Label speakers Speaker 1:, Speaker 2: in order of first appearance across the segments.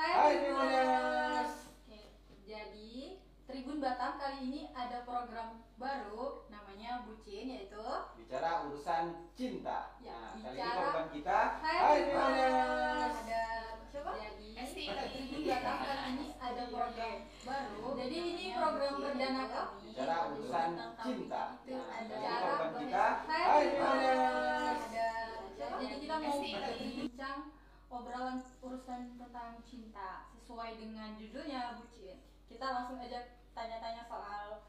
Speaker 1: Hai,
Speaker 2: Hai,
Speaker 1: Tribuners. Oke, Jadi Tribun Batam kali ini ada program baru namanya Bucin yaitu
Speaker 2: Bicara urusan cinta.
Speaker 1: Ya,
Speaker 2: nah, kali ini
Speaker 1: bicara-
Speaker 2: program kita.
Speaker 1: Hai,
Speaker 2: Hai,
Speaker 1: Tribuners. Ada siapa?
Speaker 3: Jadi
Speaker 4: Esti.
Speaker 1: Tribun Batam kali ini ada program baru. Jadi ini program perdana kami.
Speaker 2: Bicara urusan cinta.
Speaker 1: Itu
Speaker 2: Nah,
Speaker 1: ada
Speaker 2: kali ini program kita.
Speaker 1: Hai,
Speaker 2: Hai,
Speaker 1: Tribuners. Ada siapa? Jadi kita mau
Speaker 4: Esti.
Speaker 1: Obrolan urusan tentang cinta sesuai dengan judulnya Bucin. Kita langsung aja tanya-tanya soal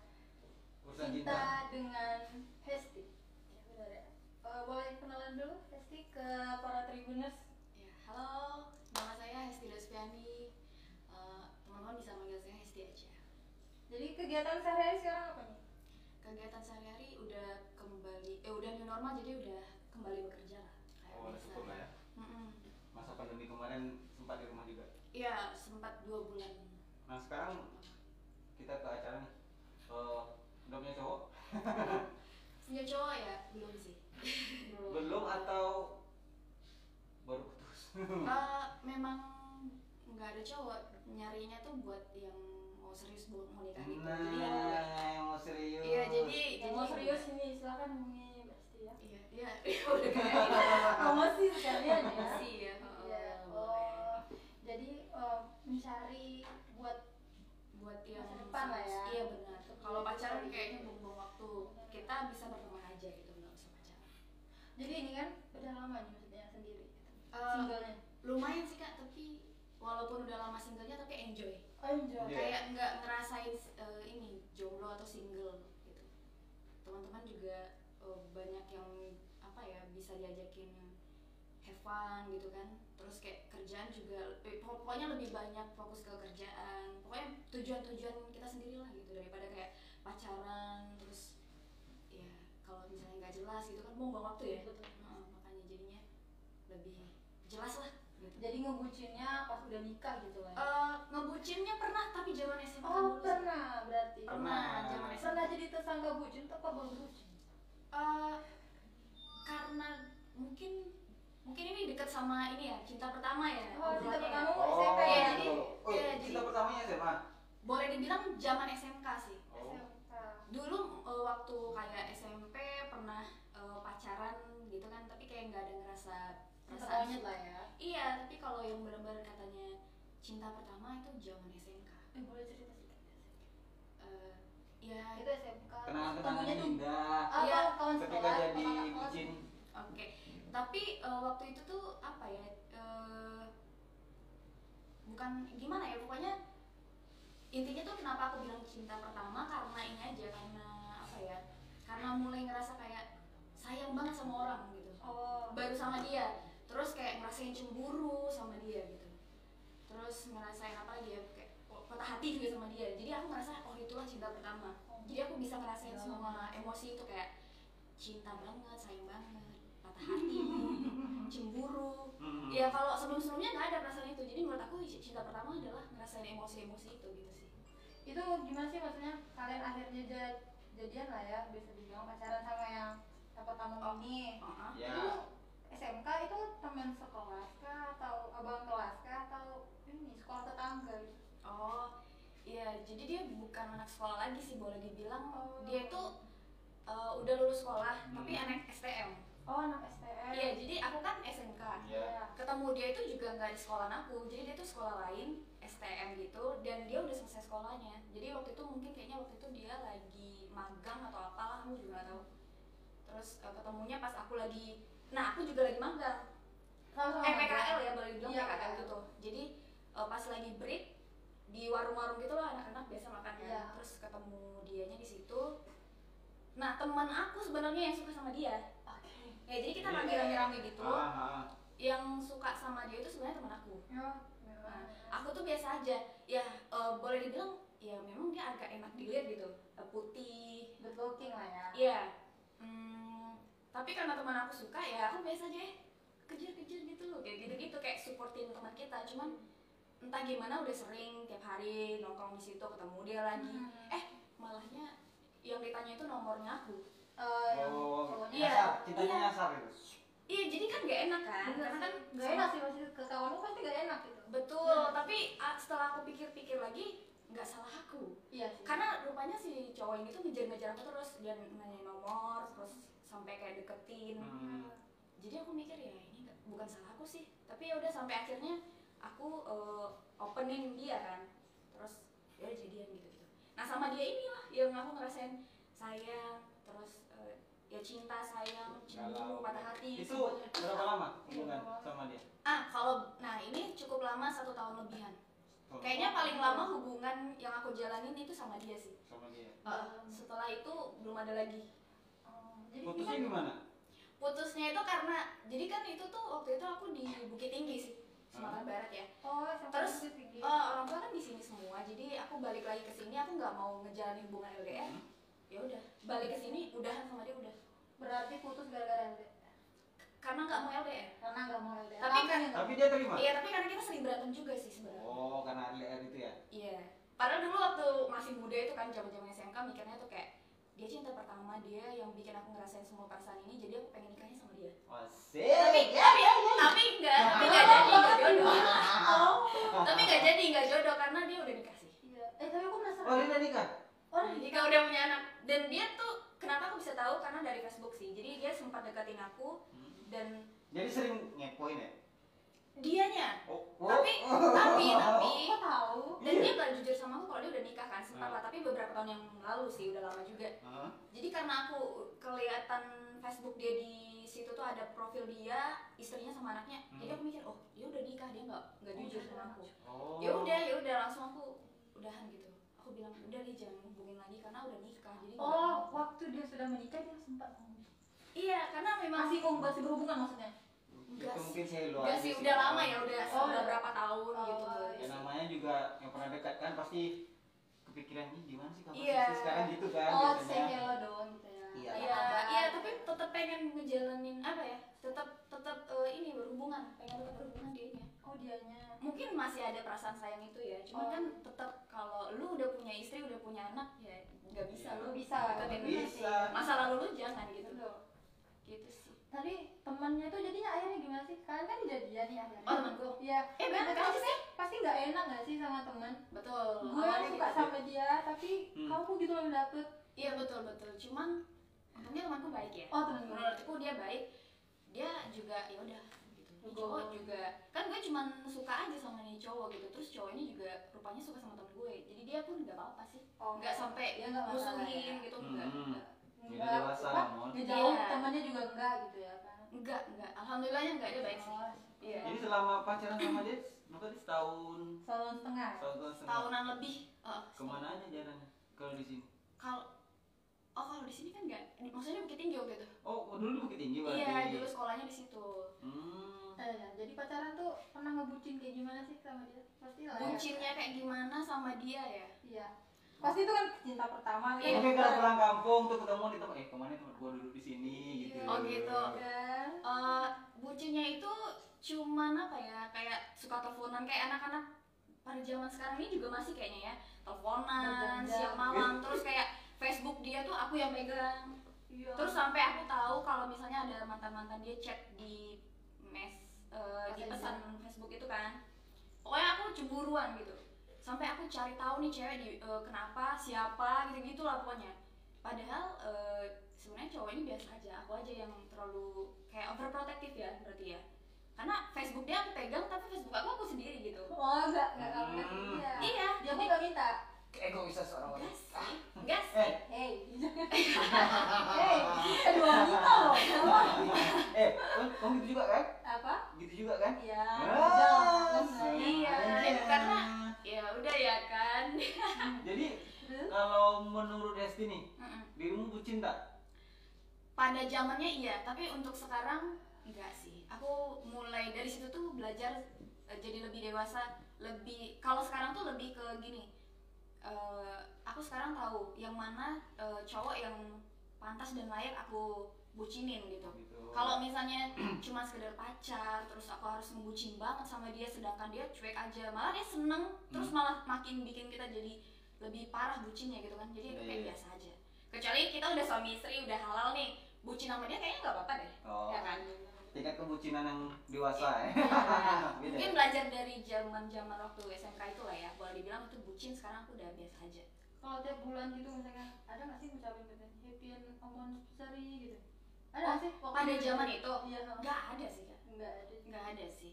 Speaker 2: Urusan
Speaker 1: cinta,
Speaker 2: cinta.
Speaker 1: dengan Hesti. Ya, benar ya. Eh, boleh kenalan dulu Hesti ke para tribuners.
Speaker 4: Ya, halo, nama saya Hesti Despiani. Eh, teman-teman bisa manggil saya Hesti aja.
Speaker 1: Jadi kegiatan sehari-hari sekarang apa nih?
Speaker 4: Kegiatan sehari-hari udah kembali, eh udah new normal jadi udah kembali bekerja lah. Kayak
Speaker 2: Oh,
Speaker 4: biasa.
Speaker 2: ya. Masa pandemi kemarin sempat di rumah juga.
Speaker 4: Iya, sempat dua bulan.
Speaker 2: Nah, sekarang kita ke acara nih. Eh, udah punya cowok?
Speaker 4: Punya cowok ya? Belum sih.
Speaker 2: Belum atau baru putus?
Speaker 4: Eh, memang nggak ada cowok nyarinya tuh buat yang mau serius buat mau nikah gitu. Jadi ya,
Speaker 2: Nah, yang mau serius.
Speaker 4: iya jadi
Speaker 1: Yang mau serius ini silakan hubungi Hesti ya.
Speaker 4: Iya, iya, udah kayak
Speaker 1: Promosi sekalian ya. Mencari buat
Speaker 4: buat yang
Speaker 1: Masa depan lah ya.
Speaker 4: Iya benar. Kalau pacaran kayaknya buang-buang waktu. Kita bisa berteman aja gitu nggak usah pacaran.
Speaker 1: jadi ini kan udah lama nih maksudnya sendiri.
Speaker 4: Eh,
Speaker 1: Singlenya.
Speaker 4: Lumayan sih kak, tapi walaupun udah lama singlenya tapi enjoy.
Speaker 1: Oh, enjoy.
Speaker 2: Iya.
Speaker 4: Kayak nggak ngerasain eh, ini jomblo atau single gitu. Teman-teman juga eh, banyak yang apa ya bisa diajakin have fun gitu kan terus kayak kerjaan juga eh, pokok- pokoknya lebih banyak fokus ke kerjaan pokoknya tujuan-tujuan kita sendiri lah gitu daripada kayak pacaran terus ya kalau misalnya nggak jelas gitu kan buang waktu ya
Speaker 1: Betul.
Speaker 4: Heeh, makanya jadinya lebih jelas lah gitu
Speaker 1: Jadi ngebucinnya pas udah nikah gitu lah. ya?
Speaker 4: Eh, ngebucinnya pernah tapi zaman SMA
Speaker 1: oh, pernah berarti.
Speaker 4: pernah zaman SMA
Speaker 1: Pernah jadi tersangka bucin atau apa baru bucin?
Speaker 4: Eh, karena mungkin mungkin ini dekat sama ini ya cinta pertama ya
Speaker 1: Oh, cinta
Speaker 4: obrolannya.
Speaker 1: pertama
Speaker 2: Oh,
Speaker 1: SMP
Speaker 4: Iya,
Speaker 1: ya?
Speaker 4: jadi-
Speaker 2: oh,
Speaker 4: iya,
Speaker 2: cinta
Speaker 4: jadi-
Speaker 2: pertamanya SMA.
Speaker 4: boleh dibilang zaman SMK sih
Speaker 2: Oh.
Speaker 1: SMK.
Speaker 4: dulu eh, waktu kayak SMP pernah eh, pacaran gitu kan tapi kayak nggak ada ngerasa perasaan
Speaker 1: lah ya.
Speaker 4: iya tapi kalau yang benar-benar katanya cinta pertama itu zaman SMK
Speaker 1: Eh, boleh cerita sedikit.
Speaker 4: Eh, ya
Speaker 1: Itu SMK.
Speaker 2: Kenangan-kenangan indah.
Speaker 1: apa
Speaker 4: Iya,
Speaker 1: kawan
Speaker 2: Ketika
Speaker 1: sekolah,
Speaker 2: jadi
Speaker 1: kakak kelas?
Speaker 2: bucin.
Speaker 4: Tapi eh, waktu itu tuh apa ya? eh, bukan gimana ya, pokoknya intinya tuh kenapa aku bilang cinta pertama karena ini aja karena apa ya? Karena mulai ngerasa kayak sayang banget sama orang gitu.
Speaker 1: Oh.
Speaker 4: Baru sama dia, terus kayak ngerasain cemburu sama dia gitu. Terus ngerasain apa lagi ya? Kayak patah hati juga sama dia. Jadi aku ngerasa oh itulah cinta pertama. Jadi aku bisa ngerasain semua emosi itu kayak cinta banget, sayang banget, hati, cemburu.
Speaker 2: Hmm.
Speaker 4: Ya kalau sebelum-sebelumnya nggak ada perasaan itu. Jadi menurut aku cinta pertama adalah ngerasain emosi-emosi itu gitu sih.
Speaker 1: Itu gimana sih maksudnya kalian akhirnya ja- jadian lah ya bisa dibilang pacaran sama yang yang pertama ini.
Speaker 4: Heeh.
Speaker 2: Ya.
Speaker 1: Itu SMK itu teman sekelas kah atau abang kelas kah atau ini sekolah tetangga gitu?
Speaker 4: Oh, iya. Jadi dia bukan anak sekolah lagi sih boleh dibilang.
Speaker 1: Oh.
Speaker 4: Dia itu uh, udah lulus sekolah,
Speaker 2: Hmm.
Speaker 4: tapi anak STM.
Speaker 1: Oh anak STM.
Speaker 4: Iya, jadi aku kan SMK.
Speaker 2: Iya.
Speaker 4: Ketemu dia itu juga nggak di sekolah aku, jadi dia tuh sekolah lain, STM gitu, dan dia udah selesai sekolahnya. Jadi waktu itu mungkin kayaknya waktu itu dia lagi magang atau apalah, aku juga nggak tahu. Terus uh, ketemunya pas aku lagi, nah aku juga lagi magang.
Speaker 1: Sama-sama.
Speaker 4: Eh PKL ya boleh dibilang
Speaker 1: Iya,
Speaker 4: PKL gitu. Jadi uh, pas lagi break di warung-warung gitu lah anak-anak biasa makan kan.
Speaker 1: Iya.
Speaker 4: Terus ketemu dianya di situ. Nah teman aku sebenarnya yang suka sama dia. Ya jadi kita
Speaker 2: Iya.
Speaker 4: lagi rame-rame gitu.
Speaker 2: Ah, ah.
Speaker 4: Yang suka sama dia itu sebenarnya teman aku.
Speaker 1: Ya,
Speaker 4: Nah,
Speaker 1: memang.
Speaker 4: aku tuh biasa aja. Ya uh, boleh dibilang ya memang dia agak enak dilihat gitu. Uh, putih.
Speaker 1: good looking lah ya.
Speaker 4: Iya. Hmm, tapi karena teman aku suka ya aku biasa aja eh, kejar-kejar gitu loh kayak gitu-gitu kayak supportin teman kita cuman entah gimana udah sering tiap hari nongkrong di situ ketemu dia lagi
Speaker 1: Hmm.
Speaker 4: eh malahnya yang ditanya itu nomornya aku
Speaker 1: Eh,
Speaker 2: Oh,
Speaker 1: cowoknya
Speaker 4: Iya.
Speaker 2: nyasar, cintanya
Speaker 4: Iya.
Speaker 2: nyasar gitu.
Speaker 4: iya jadi kan gak enak kan
Speaker 1: Bener
Speaker 4: karena kan
Speaker 1: gak enak sih masih ke kawan lu pasti gak enak gitu
Speaker 4: betul
Speaker 1: Hmm.
Speaker 4: tapi aku pikir-pikir lagi nggak salah aku
Speaker 1: iya sih
Speaker 4: karena rupanya si cowok ini tuh ngejar-ngejar aku terus dia nanya nomor terus sampai kayak deketin
Speaker 2: Hmm.
Speaker 4: jadi aku mikir ya ini bukan salah aku sih tapi ya udah sampai akhirnya aku eh, openin dia kan terus ya jadian gitu gitu nah sama dia inilah yang aku ngerasain sayang ya cinta sayang cemburu patah hati
Speaker 2: Itu
Speaker 4: semuanya.
Speaker 2: berapa lama hubungan sama dia?
Speaker 4: ah kalau nah ini cukup lama satu tahun lebihan
Speaker 2: Oh,
Speaker 4: kayaknya paling lama hubungan yang aku jalanin itu sama dia sih
Speaker 2: sama dia.
Speaker 4: Eh, setelah itu belum ada lagi
Speaker 1: Oh, jadi
Speaker 2: Putusnya
Speaker 1: gimana?
Speaker 2: gimana?
Speaker 4: putusnya itu karena jadi kan itu tuh waktu itu aku di Bukit Tinggi sih Sumatera Barat ya
Speaker 1: oh
Speaker 4: Terus. Eh, orang tua kan di sini semua jadi aku balik lagi ke sini aku nggak mau ngejalanin hubungan LDR
Speaker 2: Hmm.
Speaker 4: Ya udah balik ke sini udahan sama dia udah.
Speaker 1: Berarti putus gara-gara
Speaker 4: karena nggak mau LDR
Speaker 1: karena nggak mau LDR
Speaker 4: Tapi kan-
Speaker 1: nggak
Speaker 2: Tapi dia terima?
Speaker 4: iya tapi karena kita sering berantem juga sih sebenarnya.
Speaker 2: Oh, karena LDR itu ya?
Speaker 4: iya. Padahal dulu waktu masih muda itu kan zaman zaman SMK mikirnya tuh kayak dia cinta pertama dia yang bikin aku ngerasain semua perasaan ini jadi aku pengen nikahnya sama dia.
Speaker 2: Asik.
Speaker 4: tapi tapi tapi enggak tapi nggak jadi nggak jodoh.
Speaker 1: Oh.
Speaker 4: Tapi nggak jadi nggak jodoh karena dia udah nikah sih.
Speaker 1: Iya. Eh tapi aku penasaran.
Speaker 2: Oh, dia udah nikah?
Speaker 1: Oh
Speaker 4: jika udah punya anak dan dia tuh kenapa aku bisa tahu karena dari Facebook sih jadi dia sempat deketin aku
Speaker 2: Hmm.
Speaker 4: dan
Speaker 2: Jadi sering ngepoin ya?
Speaker 4: dianya
Speaker 2: Oh,
Speaker 4: Tapi- tapi tapi
Speaker 1: kok tahu
Speaker 4: dan
Speaker 2: Iya.
Speaker 4: dia gak jujur sama aku kalau dia udah nikah kan sempat
Speaker 2: Ah.
Speaker 4: lah tapi beberapa tahun yang lalu sih udah lama juga
Speaker 2: Hah?
Speaker 4: jadi karena aku kelihatan Facebook dia di situ tuh ada profil dia istrinya sama anaknya
Speaker 2: Hmm.
Speaker 4: jadi aku mikir oh dia udah nikah dia nggak nggak jujur sama aku
Speaker 2: Oh.
Speaker 4: ya udah ya udah langsung aku udahan gitu aku bilang udah deh jangan hubungin lagi karena udah nikah jadi
Speaker 1: oh
Speaker 4: mau."
Speaker 1: waktu dia sudah menikah dia sempat ngomong
Speaker 4: iya karena memang
Speaker 1: masih oh, masih berhubungan maksudnya
Speaker 4: Enggak
Speaker 2: Itu
Speaker 4: sih.
Speaker 2: mungkin saya luar
Speaker 4: Enggak sih, udah lama ya, udah
Speaker 1: Oh,
Speaker 4: udah
Speaker 1: iya.
Speaker 4: berapa tahun
Speaker 1: Oh,
Speaker 4: gitu.
Speaker 2: Ya namanya juga yang pernah dekat kan pasti kepikiran ih gimana sih kabar
Speaker 4: Iya.
Speaker 2: sih sekarang gitu kan
Speaker 1: oh
Speaker 2: biasanya.
Speaker 1: say hello doang gitu ya
Speaker 2: Iya.
Speaker 4: Iya,
Speaker 1: Kabar.
Speaker 4: iya, tapi tetap pengen ngejalanin apa ya? Tetap tetap eh, ini berhubungan, pengen tetap berhubungan dianya.
Speaker 1: oh dianya
Speaker 4: Mungkin masih ada perasaan sayang itu ya, cuman
Speaker 1: Oh.
Speaker 4: kan tetap kalau lu udah punya istri, udah punya anak ya nggak bisa
Speaker 2: Iya.
Speaker 4: lu
Speaker 1: bisa
Speaker 4: deketin
Speaker 2: Bisa.
Speaker 4: masa lalu lu jangan gitu.
Speaker 1: Betul.
Speaker 4: Gitu sih.
Speaker 1: tadi temannya tuh jadinya akhirnya gimana sih kalian kan jadian nih akhirnya
Speaker 4: Oh, temanku.
Speaker 1: iya
Speaker 4: Eh, bener
Speaker 1: pasti
Speaker 4: aja sih.
Speaker 1: pasti nggak enak nggak sih sama teman
Speaker 4: Betul.
Speaker 1: gue suka
Speaker 4: gitu.
Speaker 1: sama dia tapi
Speaker 2: Hmm.
Speaker 1: kamu gitu loh dapet
Speaker 4: Iya betul betul. Cuman untungnya temanku baik ya.
Speaker 1: oh temen gue
Speaker 4: menurutku dia baik dia juga ya udah gitu. Nih cowok juga. kan gue cuman suka aja sama nih cowok gitu. Terus cowok ini juga rupanya suka sama temen gue. Jadi dia pun nggak apa-apa sih.
Speaker 1: Oh
Speaker 4: nggak sampai
Speaker 1: dia nggak masalah
Speaker 4: musuhin
Speaker 1: ya.
Speaker 4: gitu enggak
Speaker 2: Hmm.
Speaker 4: enggak
Speaker 2: Jadi
Speaker 1: Nggak,
Speaker 2: dewasa
Speaker 1: ngejauh
Speaker 4: Iya.
Speaker 1: temannya juga enggak gitu ya kan?
Speaker 4: Enggak enggak alhamdulillahnya enggak dia baik sih.
Speaker 1: Oh,
Speaker 4: iya.
Speaker 2: Jadi selama pacaran sama dia berapa tadi setahun?
Speaker 1: Setahun setengah. Ya?
Speaker 2: setahun setengah.
Speaker 4: tahunan lebih. Oh,
Speaker 2: Ke mana aja jalannya? Kalau di sini?
Speaker 4: kalau oh kalau di sini kan enggak maksudnya bukit tinggi waktu itu?
Speaker 2: Oh, dulu di Bukit Tinggi berarti.
Speaker 4: iya dulu sekolahnya di situ.
Speaker 2: Hmm.
Speaker 1: Eh, ya, jadi pacaran tuh pernah ngebucin kayak gimana sih sama dia? Pasti lah ya.
Speaker 4: bucinnya kayak gimana sama dia ya?
Speaker 1: Iya. Pasti itu kan cinta pertama
Speaker 4: Iya.
Speaker 2: Mungkin kalau pulang kampung tuh ketemu di tempat eh ke mana teman gua duduk di sini gitu.
Speaker 4: Oh, gitu.
Speaker 1: kan?
Speaker 4: Eh, bucinnya itu cuman apa ya? Kayak suka teleponan kayak anak-anak pada zaman sekarang ini juga masih kayaknya ya. Teleponan siang malam terus kayak Facebook dia tuh aku yang pegang
Speaker 1: iya.
Speaker 4: Terus sampai aku tahu kalau misalnya ada mantan-mantan dia chat di mes eh, di pesan Facebook itu kan. Pokoknya aku cemburuan gitu. Sampai aku cari tahu nih cewek di eh, kenapa siapa gitu gitulah pokoknya. Padahal eh, sebenarnya cowok ini biasa aja. Aku aja yang terlalu kayak overprotective ya berarti ya. Karena Facebook dia aku pegang tapi Facebook aku aku sendiri gitu.
Speaker 1: Oh enggak enggak kamu
Speaker 2: Hmm.
Speaker 1: iya
Speaker 4: iya
Speaker 1: dia
Speaker 4: jadi
Speaker 1: kok nggak minta
Speaker 2: Egoisa seorang
Speaker 4: enggak
Speaker 2: wanita.
Speaker 4: sih. Enggak
Speaker 2: Eh,
Speaker 4: sih.
Speaker 1: Hey hey. Kita dua wanita loh.
Speaker 2: Eh, kamu kamu gitu juga kan?
Speaker 1: apa?
Speaker 2: Gitu juga kan?
Speaker 1: iya.
Speaker 2: Ah,
Speaker 1: udah
Speaker 4: iya,
Speaker 2: iya.
Speaker 4: karena ya udah ya kan.
Speaker 2: Jadi kalau menurut Desti nih, dirimu bucin tak?
Speaker 4: pada zamannya iya tapi untuk sekarang enggak sih. Aku mulai dari situ tuh belajar eh, jadi lebih dewasa lebih kalau sekarang tuh lebih ke gini eh, aku sekarang tahu yang mana eh, cowok yang pantas dan layak aku bucinin gitu
Speaker 2: Gitu.
Speaker 4: kalau misalnya cuma sekedar pacar terus aku harus ngebucin banget sama dia sedangkan dia cuek aja malah dia seneng terus
Speaker 2: Hmm.
Speaker 4: malah makin bikin kita jadi lebih parah bucinnya gitu kan jadi kayak
Speaker 2: iya.
Speaker 4: biasa aja kecuali kita udah suami istri udah halal nih bucin sama dia kayaknya nggak apa-apa deh
Speaker 2: Oh.
Speaker 4: ya kan
Speaker 2: tingkat kebucinan yang dewasa ya. Beda.
Speaker 4: Mungkin belajar dari zaman zaman waktu SMK itu lah ya. Boleh dibilang itu bucin sekarang aku udah biasa aja.
Speaker 1: Kalau tiap bulan gitu misalkan ada nggak sih ngucapin gitu? Happy anniversary gitu. Ada
Speaker 4: Oh,
Speaker 1: sih? Waktu
Speaker 4: pada zaman itu?
Speaker 1: iya.
Speaker 4: Nggak ada sih kak.
Speaker 1: Nggak ada.
Speaker 4: Nggak ada sih.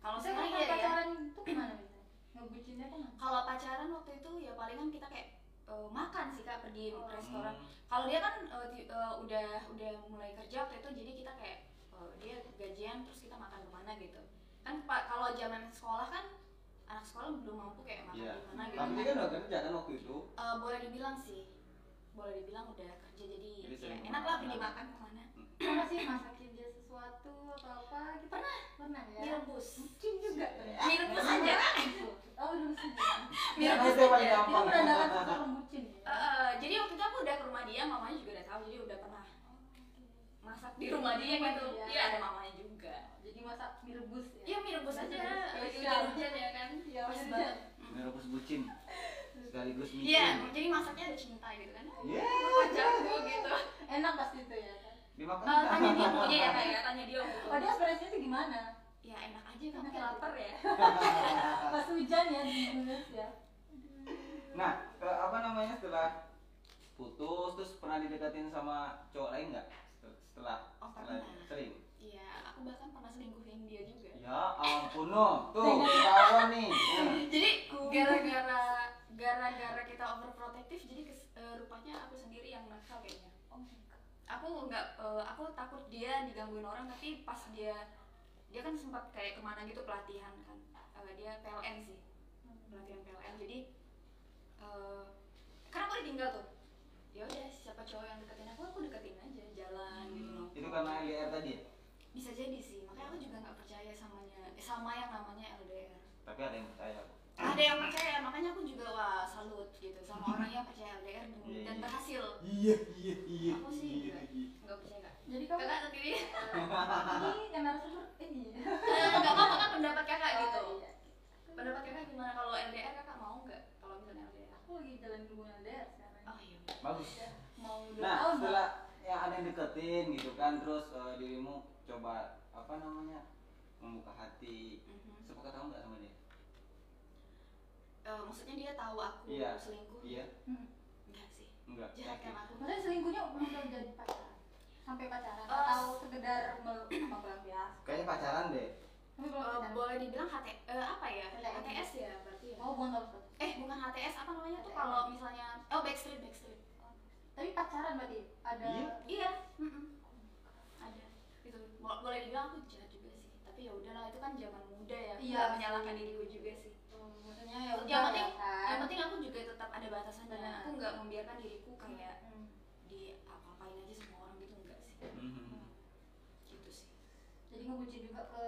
Speaker 4: Kalau
Speaker 1: Saya
Speaker 4: sekarang
Speaker 1: kalau
Speaker 4: ya
Speaker 1: pacaran itu ke mana bisa ngebucinnya ke mana
Speaker 4: kalau pacaran waktu itu ya palingan kita kayak eh, makan sih kak pergi
Speaker 1: Oh.
Speaker 4: restoran.
Speaker 2: Hmm.
Speaker 4: kalau dia kan ti- eh, udah udah mulai kerja waktu itu jadi kita kayak eh, dia gajian terus kita makan ke mana gitu. Kan pak kalau zaman sekolah kan anak sekolah belum mampu kayak makan
Speaker 2: Iya.
Speaker 4: di mana gitu.
Speaker 2: Tapi dia kan udah kerja kan waktu itu?
Speaker 4: Eh, boleh dibilang sih. Boleh dibilang udah kerja jadi,
Speaker 2: Jadi
Speaker 4: ya, enak lah
Speaker 2: makan.
Speaker 4: pergi makan ke mana.
Speaker 1: Pernah sih masakin dia sesuatu atau apa gitu?
Speaker 4: Pernah.
Speaker 1: pernah ya?
Speaker 4: Direbus.
Speaker 1: Bucin juga ternyata.
Speaker 4: direbus aja.
Speaker 1: oh dulu sih
Speaker 2: Iya,
Speaker 4: direbus
Speaker 2: itu paling
Speaker 4: aja
Speaker 1: dia bucin ya?
Speaker 4: Eh, jadi waktu itu aku udah ke rumah dia mamanya juga udah tahu jadi udah pernah masak di rumah dia gitu. iya. ada mamanya juga.
Speaker 1: Jadi masak mie rebus ya.
Speaker 4: Iya mie rebus aja. Lagi
Speaker 1: Spesial.
Speaker 4: hujan-hujan ya kan.
Speaker 1: Iya, hujan.
Speaker 4: banget.
Speaker 2: Ini rebus bucin. Sekaligus micin
Speaker 4: iya jadi masaknya ada cinta gitu kan.
Speaker 2: Iya.
Speaker 4: pacarku gitu.
Speaker 1: Enak pasti itu ya kan
Speaker 2: dimakan
Speaker 4: Eh, tanya dia. Maunya ya kayak tanya dia gitu
Speaker 1: oh dia ekspresinya tuh gimana?
Speaker 4: Ya enak aja kan kayak lapar ya.
Speaker 1: Pas hujan ya di Indonesia.
Speaker 2: Nah ke, apa namanya setelah putus terus pernah dideketin sama cowok lain nggak setelah
Speaker 4: Oh,
Speaker 2: setelah
Speaker 4: pernah.
Speaker 2: sering.
Speaker 4: Iya aku bahkan pernah selingkuhin dia juga.
Speaker 2: Ya ampun no tuh ketahuan nih. Nah,
Speaker 4: jadi gara-gara gara-gara kita overprotective jadi kes- eh, rupanya aku sendiri yang nakal kayaknya.
Speaker 1: Oh my god.
Speaker 4: Aku nggak eh, aku takut dia digangguin orang tapi pas dia dia kan sempat kayak ke mana gitu pelatihan kan. Eh, dia PLN sih. Pelatihan PLN jadi eh kan aku ditinggal tuh ya udah siapa cowok yang deketin aku aku deketin aja jalan gitu loh
Speaker 2: itu karena LDR tadi ya?
Speaker 4: bisa jadi sih makanya aku juga nggak percaya samanya eh, sama yang namanya LDR
Speaker 2: tapi ada yang percaya kok.
Speaker 4: ada yang percaya makanya aku juga wah salut gitu sama orang yang percaya LDR dan,
Speaker 2: Iya,
Speaker 4: dan
Speaker 2: iya.
Speaker 4: berhasil
Speaker 2: iya iya iya
Speaker 4: Aku sih
Speaker 2: iya,
Speaker 4: enggak.
Speaker 2: iya.
Speaker 4: nggak percaya nggak
Speaker 1: jadi kamu
Speaker 4: kakak sendiri
Speaker 1: ini yang narasumber ini
Speaker 4: Eh, nggak apa-apa kan pendapat kakak gitu
Speaker 1: Oh, iya.
Speaker 4: pendapat kakak gimana kalau LDR kakak mau nggak kalau misalnya LDR
Speaker 1: aku lagi jalan hubungan LDR
Speaker 2: bagus.
Speaker 1: Mau dua
Speaker 2: nah
Speaker 1: tahun
Speaker 2: setelah yang ada yang deketin gitu kan terus eh, dirimu coba apa namanya membuka hati.
Speaker 4: Mhm.
Speaker 2: sepakat tahu nggak sama dia?
Speaker 4: Eh, maksudnya dia tahu aku
Speaker 2: Iya.
Speaker 4: selingkuh?
Speaker 2: Iya.
Speaker 1: Hmm.
Speaker 4: enggak sih.
Speaker 2: Enggak.
Speaker 4: Jahat kan aku
Speaker 1: maksudnya selingkuhnya udah jadi pacaran sampai pacaran?
Speaker 4: Eh,
Speaker 1: atau sekedar mel- sama pelampias
Speaker 2: kayaknya pacaran deh.
Speaker 1: Belum
Speaker 4: Eh,
Speaker 1: pacaran?
Speaker 4: boleh dibilang HT eh, apa ya?
Speaker 1: HTS.
Speaker 4: HTS ya berarti ya.
Speaker 1: Oh bukan
Speaker 4: eh bukan HTS apa namanya? Tuh kalau misalnya oh backstreet backstreet
Speaker 1: tapi pacaran berarti? Ada
Speaker 2: Iya.
Speaker 4: iya. Ada. Itu Bo- boleh dibilang aku jahat juga sih. Tapi ya udahlah itu kan zaman muda ya.
Speaker 1: Iya
Speaker 4: menyalahkan diriku juga sih.
Speaker 1: Hmm, maksudnya ya udah
Speaker 4: yang penting
Speaker 1: ya kan.
Speaker 4: yang penting aku juga tetap ada batasannya
Speaker 1: Benar.
Speaker 4: aku nggak membiarkan diriku kayak
Speaker 1: Hmm.
Speaker 4: di apa-apain aja sama orang gitu enggak sih.
Speaker 2: Mhm.
Speaker 4: gitu sih.
Speaker 1: Jadi ngebucin juga ke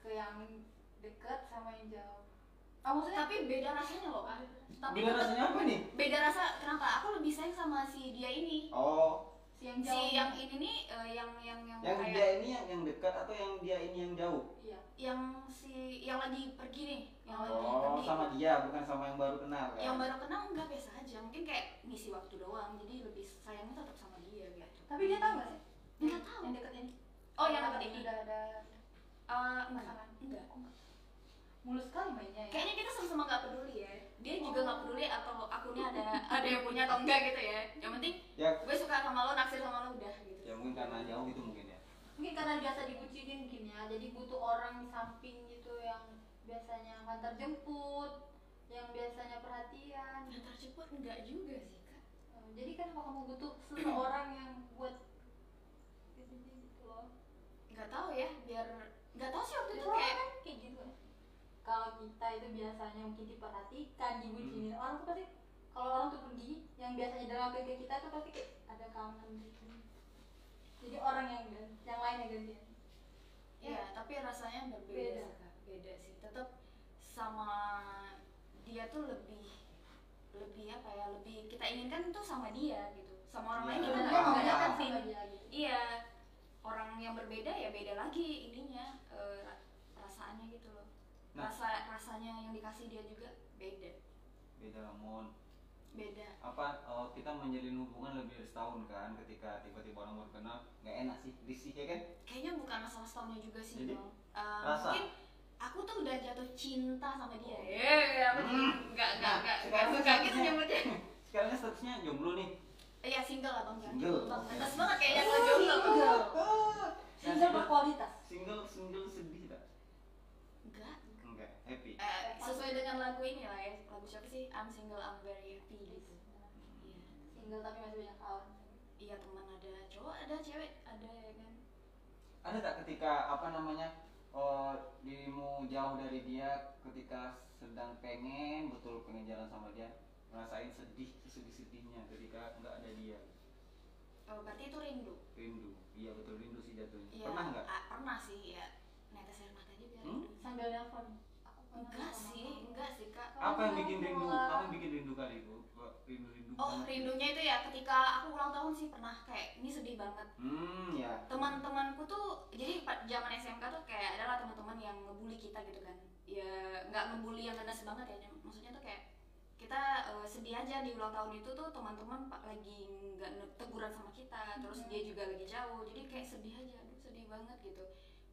Speaker 1: ke yang dekat sama yang jauh oh maksudnya
Speaker 4: tapi beda rasanya loh kan tapi
Speaker 2: Beda rasanya apa nih?
Speaker 4: beda rasa kenapa? Aku lebih sayang sama si dia ini.
Speaker 2: Oh.
Speaker 1: Si yang jauh.
Speaker 4: si yang ini nih eh, yang yang yang
Speaker 2: yang
Speaker 4: kayak
Speaker 2: dia ini yang yang dekat atau yang dia ini yang jauh?
Speaker 1: Iya.
Speaker 4: Yang si yang lagi pergi nih yang lagi
Speaker 2: oh
Speaker 4: pergi.
Speaker 2: sama dia bukan sama yang baru kenal kan?
Speaker 4: Yang baru kenal enggak biasa aja. Mungkin kayak ngisi waktu doang jadi lebih sayangnya tetap sama dia gitu.
Speaker 1: Tapi dia tahu nggak sih?
Speaker 4: Nggak tahu.
Speaker 1: yang dekat ini
Speaker 4: oh yang dekat ini
Speaker 1: udah ada
Speaker 4: Eh, enggak
Speaker 1: pasangan
Speaker 4: enggak
Speaker 1: mulus sekali mainnya ya.
Speaker 4: Kayaknya kita sama-sama nggak peduli ya. Dia juga nggak peduli atau akunnya ada ada yang punya atau enggak gitu ya. Yang penting
Speaker 2: ya.
Speaker 4: gue suka sama lo naksir sama lo udah gitu.
Speaker 2: Ya mungkin karena jauh gitu mungkin ya.
Speaker 1: Mungkin karena biasa dibucinin mungkin ya. Jadi butuh orang di samping gitu yang biasanya antar jemput yang biasanya perhatian.
Speaker 4: Antar cepet enggak juga sih kak.
Speaker 1: Eh, jadi kan kalau kamu butuh seseorang yang buat gitu gitu loh.
Speaker 4: Nggak tahu ya biar nggak tahu sih waktu itu
Speaker 1: Soalnya
Speaker 4: kayak
Speaker 1: kan kayak gitu kalau kita itu biasanya mungkin diperhatikan dibucinin orang tuh pasti kalau orang tuh pergi yang biasanya dalam ke kita tuh pasti kayak ada kangen gitu jadi orang yang yang lain yang gantian
Speaker 4: Iya, tapi rasanya berbeda
Speaker 1: Beda.
Speaker 4: sih, Kak. Beda sih. Tetap sama dia tuh lebih lebih apa ya? Lebih kita inginkan tuh sama dia gitu. Sama orang lain kita nggak dapetin.
Speaker 1: sama dia gitu
Speaker 4: Iya. Orang yang berbeda ya beda lagi ininya eh, ra- perasaannya gitu loh.
Speaker 2: Nah.
Speaker 4: Rasa rasanya yang dikasih dia juga beda.
Speaker 2: beda mon
Speaker 4: beda
Speaker 2: apa eh, kita menjalin hubungan lebih dari setahun kan ketika tiba-tiba orang baru kenal nggak enak sih risih ya kan
Speaker 4: kayaknya bukan masalah setahunnya juga sih
Speaker 2: Jadi,
Speaker 4: bang Eh,
Speaker 2: rasa?
Speaker 4: mungkin aku tuh udah jatuh cinta sama dia eh apa sih
Speaker 2: Hmm.
Speaker 4: nggak nggak
Speaker 2: Nah,
Speaker 4: nggak nggak
Speaker 2: sekarang
Speaker 4: suka gitu
Speaker 2: statusnya-
Speaker 4: nyebutnya
Speaker 2: sekarang statusnya jomblo nih
Speaker 4: iya single lah bang
Speaker 2: Single,
Speaker 4: bang
Speaker 2: oke.
Speaker 4: Pantas banget kayaknya kalau jomblo
Speaker 1: Single. Single berkualitas.
Speaker 2: single single sedih happy.
Speaker 4: Eh, sesuai dengan lagu ini lah ya lagu siapa sih? I'm single I'm very happy gitu. Iya.
Speaker 1: Single tapi masih banyak kawan.
Speaker 4: iya teman ada cowok ada cewek ada ya kan?
Speaker 2: Ada tak ketika apa namanya oh, dirimu jauh dari dia ketika sedang pengen betul pengen jalan sama dia ngerasain sedih sedih sedihnya ketika nggak ada dia?
Speaker 4: Oh, berarti itu rindu?
Speaker 2: Rindu. Iya betul rindu sih jatuhnya.
Speaker 4: Iya,
Speaker 2: pernah nggak?
Speaker 4: ah, pernah sih ya. Netes air mata juga.
Speaker 2: Hmm?
Speaker 1: Sambil nelfon.
Speaker 4: Enggak sih enggak sih kak.
Speaker 2: Apa yang bikin rindu? apa yang bikin rindu kali itu? Rindu rindu
Speaker 4: oh rindunya itu ya ketika aku ulang tahun sih pernah kayak ini sedih banget.
Speaker 2: Hmm ya.
Speaker 4: Teman-temanku tuh jadi zaman SMK tuh kayak adalah teman-teman yang ngebully kita gitu kan. Ya nggak ngebully yang ganas banget ya maksudnya tuh kayak kita eh, sedih aja di ulang tahun itu tuh teman-teman pak lagi nggak teguran sama kita terus
Speaker 1: Mhm.
Speaker 4: dia juga lagi jauh. Jadi kayak sedih aja aduh sedih banget gitu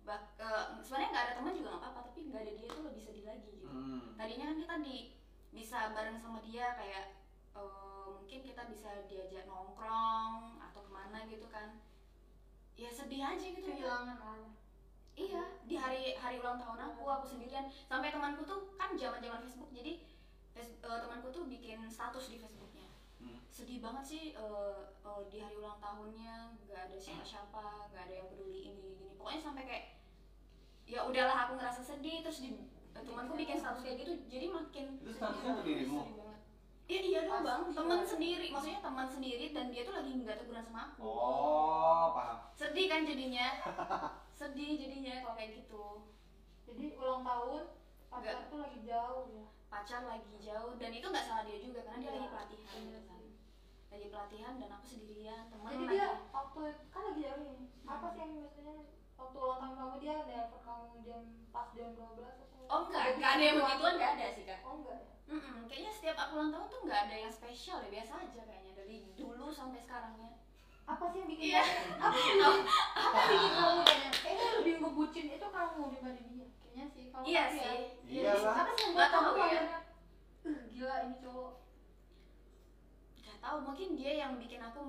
Speaker 4: Bak, eh, sebenarnya nggak ada teman juga nggak apa-apa tapi nggak ada dia tuh lebih sedih lagi gitu
Speaker 2: hmm.
Speaker 4: tadinya kan kita di bisa bareng sama dia kayak eh, mungkin kita bisa diajak nongkrong atau ke mana gitu kan ya sedih aja gitu ya.
Speaker 1: Kehilangan arah.
Speaker 4: iya di hari hari ulang tahun aku aku sendirian sampai temanku tuh kan zaman zaman Facebook jadi eh, temanku tuh bikin status di Facebooknya
Speaker 2: Hmm.
Speaker 4: sedih banget sih eh, eh, di hari ulang tahunnya nggak ada siapa-siapa nggak ada yang peduli ini gini pokoknya sampai kayak ya udahlah aku ngerasa sedih terus di temanku bikin status kayak gitu jadi makin
Speaker 2: Itu statusnya untuk dirimu?
Speaker 4: sedih banget Iya iya dong bang, teman sendiri, maksudnya teman sendiri dan dia tuh lagi nggak teguran sama aku.
Speaker 2: oh paham
Speaker 4: Sedih kan jadinya, sedih jadinya kalau kayak gitu.
Speaker 1: Jadi ulang tahun pacar tuh lagi jauh ya.
Speaker 4: Pacar lagi jauh dan itu nggak salah dia juga karena dia
Speaker 1: Iya,
Speaker 4: lagi pelatihan
Speaker 1: bener
Speaker 4: gitu kan. Lagi pelatihan dan aku sendirian, teman
Speaker 1: Jadi
Speaker 4: lagi.
Speaker 1: dia waktu kan lagi jauh nih. Apa sih yang biasanya waktu ulang tahun kamu dia nelfon kamu jam pas jam 12 atau
Speaker 4: Oh enggak, enggak ada yang begituan enggak ada sih kak.
Speaker 1: Oh enggak ya?
Speaker 4: Mm-mm, kayaknya setiap aku ulang tahun tuh nggak ada yang spesial ya biasa aja kayaknya dari dulu sampai sekarangnya.
Speaker 1: Apa sih yang bikin
Speaker 4: Iya.
Speaker 1: apa sih apa yang bikin kamu kayaknya kayaknya lebih ngebucin itu kamu dibanding dia kayaknya sih kamu
Speaker 4: Iya
Speaker 1: ya.
Speaker 4: sih.
Speaker 2: Iya lah.
Speaker 1: apa sih yang
Speaker 4: Nggak
Speaker 1: buat kamu
Speaker 4: ya.
Speaker 1: "Uh, gila ini cowok
Speaker 4: Gak tahu mungkin dia yang bikin aku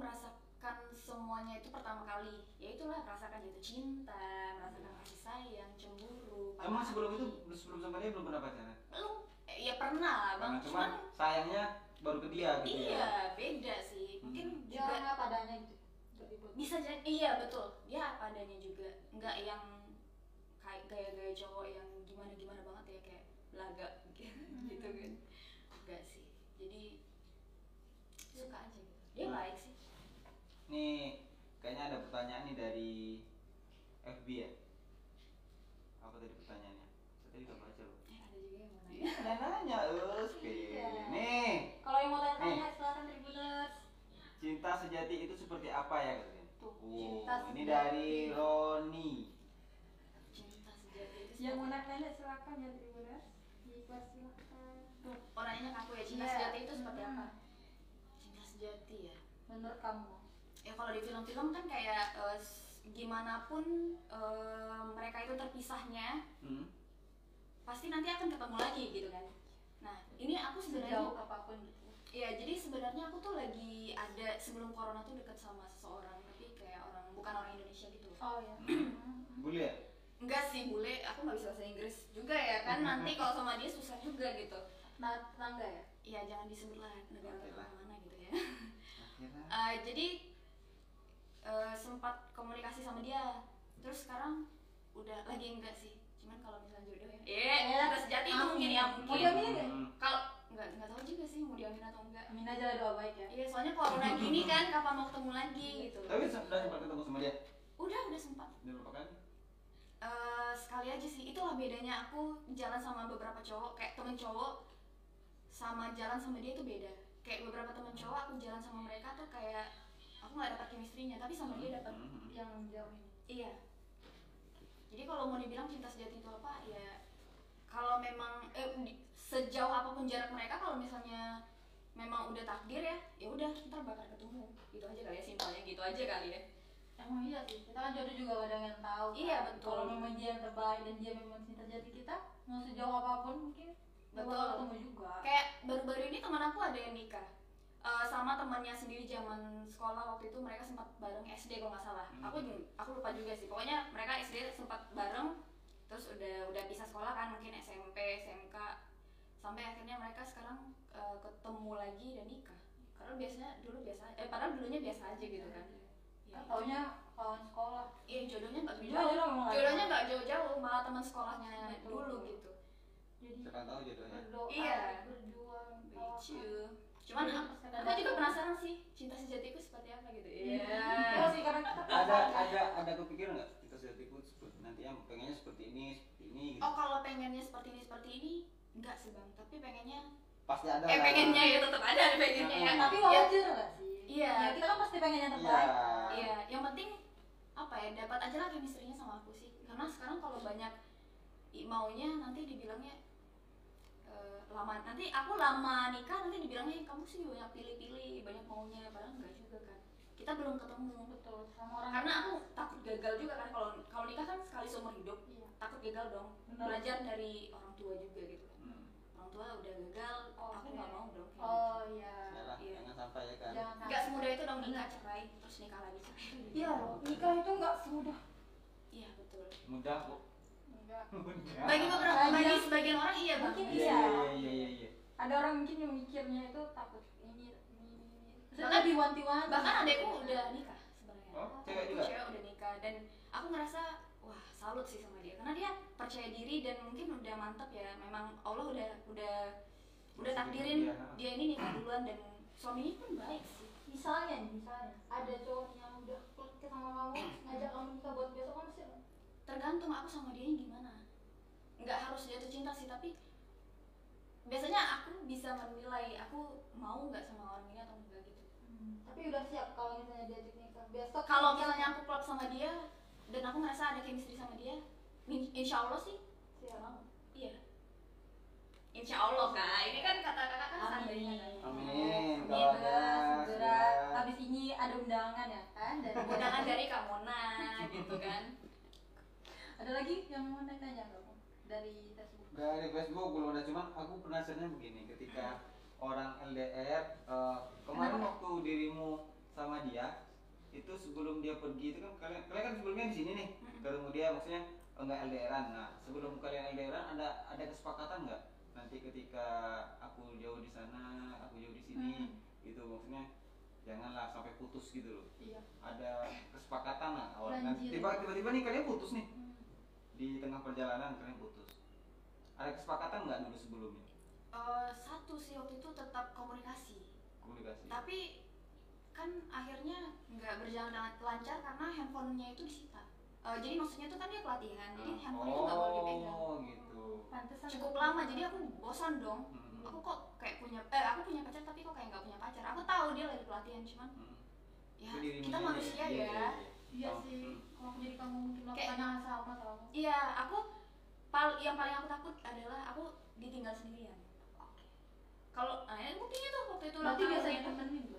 Speaker 4: merasakan semuanya itu pertama kali. Ya itulah merasakan jatuh cinta, merasakan kasih sayang, cemburu.
Speaker 2: emang sebelum
Speaker 4: hati.
Speaker 2: itu sebelum sama dia belum pernah pacaran?
Speaker 4: Belum. Eh, ya pernah lah bang.
Speaker 2: Cuman sayangnya baru ke dia gitu
Speaker 4: iya
Speaker 2: ya?
Speaker 4: beda sih. Mungkin
Speaker 1: dia
Speaker 4: juga
Speaker 1: orangnya padanya gitu
Speaker 4: bisa jadi iya betul. Dia apa adanya juga. Nggak yang kayak gaya-gaya cowok yang gimana gimana banget ya kayak belaga gitu kan. Enggak sih. Jadi suka aja gitu. Dia
Speaker 2: Hmm.
Speaker 4: baik sih
Speaker 2: nih kayaknya ada pertanyaan nih dari FB ya? Apa tadi pertanyaannya? Saya tadi nggak baca loh.
Speaker 4: Eh ada juga yang mau nanya.
Speaker 2: Iya, ada nanya, us,
Speaker 1: Iya.
Speaker 2: nih.
Speaker 1: Kalau yang mau tanya-tanya silakan tribuners.
Speaker 2: Cinta sejati itu seperti apa ya katanya?
Speaker 1: Tuh,
Speaker 2: Oh,
Speaker 1: cinta
Speaker 2: ini
Speaker 1: sejati.
Speaker 2: dari Roni.
Speaker 4: cinta sejati itu
Speaker 1: yang mau nanya silakan ya tribuners. Dipersilahkan
Speaker 4: tuh oh nanyanya ke aku ya cinta
Speaker 1: Iya.
Speaker 4: sejati itu seperti
Speaker 1: Hmm.
Speaker 4: apa? Cinta sejati ya?
Speaker 1: Menurut kamu
Speaker 4: ya kalau di film-film kan kayak s- gimana pun eh, mereka itu terpisahnya
Speaker 2: Hmm?
Speaker 4: pasti nanti akan ketemu lagi gitu kan nah ini aku
Speaker 1: sejauh
Speaker 4: sebenarnya
Speaker 1: apa pun gitu
Speaker 4: Iya, jadi sebenarnya aku tuh lagi ada sebelum corona tuh deket sama seseorang, tapi kayak orang bukan orang Indonesia gitu.
Speaker 1: oh ya
Speaker 2: Boleh ya?
Speaker 4: Enggak sih, bule, aku nggak bisa bahasa Inggris juga ya kan. Nanti kalau sama dia susah juga gitu.
Speaker 1: nah tetangga ya
Speaker 4: Iya, jangan disebut lah negara tetangga mana gitu ya.
Speaker 2: Akhirnya.
Speaker 4: Eh, jadi eh, sempat komunikasi sama dia, terus sekarang udah lagi enggak sih. Cuman kalau misalnya jodoh ya, eh,
Speaker 1: Ya,
Speaker 4: cinta sejati itu mungkin ya
Speaker 1: Mau
Speaker 4: mungkin.
Speaker 1: diaminin nggak?
Speaker 2: Hmm.
Speaker 4: Kalau nggak nggak tahu juga sih mau diamin atau enggak.
Speaker 1: amin aja lah doa baik ya
Speaker 4: Iya, soalnya corona gini kan kapan mau ketemu lagi gitu.
Speaker 2: Tapi udah sempat ketemu sama dia?
Speaker 4: Udah, udah sempat.
Speaker 2: Udah berapa kali?
Speaker 4: Eh, sekali aja sih. Itulah bedanya aku jalan sama beberapa cowok, kayak temen cowok sama jalan sama dia itu beda. Kayak beberapa temen cowok aku jalan sama mereka tuh kayak aku nggak dapat chemistry-nya, tapi sama dia dapat.
Speaker 2: Hmm.
Speaker 1: yang jauh ini
Speaker 4: Iya. Jadi kalau mau dibilang cinta sejati itu apa? Ya kalau memang eh, sejauh apa pun jarak mereka kalau misalnya memang udah takdir ya ya udah ntar bakal ketemu gitu aja kali ya simpelnya gitu aja kali ya
Speaker 1: emang iya sih kita kan jodoh juga kadang yang tahu kan.
Speaker 4: Iya, betul.
Speaker 1: kalau memang dia yang terbaik dan dia memang cinta jati kita mau sejauh apa pun mungkin
Speaker 4: Betul.
Speaker 1: ketemu juga
Speaker 4: kayak baru-baru ini teman aku ada yang nikah Eh, sama temannya sendiri zaman sekolah waktu itu mereka sempat bareng SD kalau nggak salah.
Speaker 2: Hmm.
Speaker 4: aku aku lupa juga sih. Pokoknya mereka SD sempat bareng terus udah udah pisah sekolah kan mungkin SMP SMK sampai akhirnya mereka sekarang eh, ketemu lagi dan nikah. Karena biasanya dulu biasa eh padahal dulunya biasa aja gitu kan.
Speaker 1: Kan taunya kawan sekolah.
Speaker 4: Iya jodohnya nggak
Speaker 1: Iya,
Speaker 4: jauh.
Speaker 1: jodoh memang nggak
Speaker 4: jodohnya
Speaker 1: jauh.
Speaker 4: nggak jauh-jauh malah teman sekolahnya
Speaker 1: Betul.
Speaker 4: dulu gitu.
Speaker 1: Jadi
Speaker 2: siapa tahu jodohnya.
Speaker 1: berdoa
Speaker 4: Iya.
Speaker 1: berjuang
Speaker 4: lucu cuman
Speaker 1: Iya,
Speaker 4: aku, juga penasaran sih cinta sejatiku seperti apa gitu.
Speaker 1: Iya.
Speaker 4: Iya
Speaker 1: sih karena kita
Speaker 2: ada ada ada kepikiran nggak kita sejatiku seperti nanti yang pengennya seperti ini seperti ini gitu?
Speaker 4: Oh kalau pengennya seperti ini seperti ini enggak sih bang, tapi pengennya
Speaker 2: pasti ada
Speaker 4: eh pengennya ya tetap ada ada pengennya ya.
Speaker 1: tapi
Speaker 4: ya,
Speaker 1: wajar nggak sih.
Speaker 4: Iya.
Speaker 1: ya kita kan pasti pengen yang
Speaker 2: iya.
Speaker 1: terbaik
Speaker 4: iya, yang penting apa ya dapat aja lah chemistry-nya sama aku sih. Karena sekarang kalau banyak i- maunya nanti dibilangnya eh, lama. Nanti aku lama nikah nanti dibilangnya kamu sih banyak pilih-pilih banyak maunya. Padahal enggak juga kan. Kita belum ketemu.
Speaker 1: Betul sama orang
Speaker 4: karena aku takut gagal juga kan. Kalau kalau nikah kan sekali seumur hidup
Speaker 1: iya.
Speaker 4: takut gagal dong.
Speaker 1: Benar.
Speaker 4: belajar dari orang tua juga gitu. Kan
Speaker 2: Hmm.
Speaker 4: orang tua udah gagal
Speaker 1: Oh,
Speaker 4: aku nggak mau dong kayak
Speaker 1: oh iya.
Speaker 2: Yalah,
Speaker 4: Iya.
Speaker 2: jangan sampai ya kan
Speaker 1: jangan
Speaker 4: gitu. nggak semudah itu dong nikah cerai terus nikah lagi. Cerai
Speaker 1: iya loh nikah itu nggak semudah.
Speaker 4: Iya betul.
Speaker 2: Mudah kok
Speaker 4: bagi beberapa bagi sebagian orang iya
Speaker 1: Mungkin
Speaker 2: iya
Speaker 1: iya.
Speaker 2: iya iya iya iya.
Speaker 1: Ada orang mungkin yang mikirnya itu takut ini ini lebih wanti-wanti.
Speaker 4: bahkan adekku udah nikah sebenarnya.
Speaker 2: Oh, cewek juga?
Speaker 4: cewek udah nikah dan aku ngerasa wah salut sih sama dia. Karena dia percaya diri dan mungkin udah mantap ya. Memang Allah udah udah udah takdirin dia ini nikah duluan dan suaminya pun baik sih.
Speaker 1: Misalnya nih misalnya. Ada cowok yang udah klik sama kamu ngajak kamu nikah buat besok kan sih
Speaker 4: tergantung aku sama dia gimana. Nggak harus jatuh cinta sih tapi biasanya aku bisa menilai aku mau nggak sama orang ini atau enggak gitu.
Speaker 1: Tapi udah siap kalau misalnya diajak nikah besok
Speaker 4: kalau misalnya aku klop sama dia dan aku ngerasa ada chemistry sama dia insya Allah sih.
Speaker 1: Siap.
Speaker 4: Mau iya. Insya Allah kak. Ini kan kata kakak kan seandainya kan.
Speaker 2: Amin.
Speaker 1: Amin,
Speaker 2: kalau ada
Speaker 1: segera. Habis ini ada undangan ya kan dari
Speaker 4: undangan dari Kamona gitu kan
Speaker 1: ada lagi yang mau nanya Bu? dari Facebook
Speaker 2: dari Facebook belum ada cuman aku penasarannya begini ketika orang LDR eh, kemarin
Speaker 1: Kenapa?
Speaker 2: waktu dirimu sama dia itu sebelum dia pergi itu kan kalian kalian kan sebelumnya di sini nih ketemu dia maksudnya eh, enggak LDRan nah sebelum kalian LDRan ada ada kesepakatan nggak nanti ketika aku jauh di sana aku jauh di sini
Speaker 1: Hmm.
Speaker 2: gitu maksudnya janganlah sampai putus gitu loh
Speaker 1: iya
Speaker 2: ada kesepakatan lah awal
Speaker 1: Lanjut.
Speaker 2: tiba tiba-tiba nih kalian putus nih. Di tengah perjalanan kalian putus. Ada kesepakatan nggak dulu sebelumnya?
Speaker 4: Eh, satu sih waktu itu tetap komunikasi.
Speaker 2: Komunikasi.
Speaker 4: Tapi kan akhirnya nggak berjalan dengan lancar karena handphonenya itu disita. Eh, jadi maksudnya tuh kan dia pelatihan jadi
Speaker 2: Ah.
Speaker 4: handphone itu nggak boleh dipegang.
Speaker 2: oh gitu.
Speaker 1: Pantesan
Speaker 4: cukup lama jadi aku bosan dong.
Speaker 2: Hmm.
Speaker 4: aku kok kayak punya eh aku punya pacar tapi kok kayak nggak punya pacar. Aku tahu dia lagi pelatihan cuman
Speaker 2: Hmm.
Speaker 4: ya
Speaker 2: Itu
Speaker 4: kita manusia
Speaker 2: Iya,
Speaker 4: ya.
Speaker 2: iya, iya.
Speaker 1: Iya
Speaker 2: Oh,
Speaker 1: sih kalau aku jadi kamu mungkin
Speaker 4: Kayak-
Speaker 1: melakukan yang sama sama
Speaker 4: iya aku pal yang paling aku takut adalah aku ditinggal sendirian kalau nah, ya buktinya tuh waktu itu
Speaker 1: berarti biasa ditemenin Bu?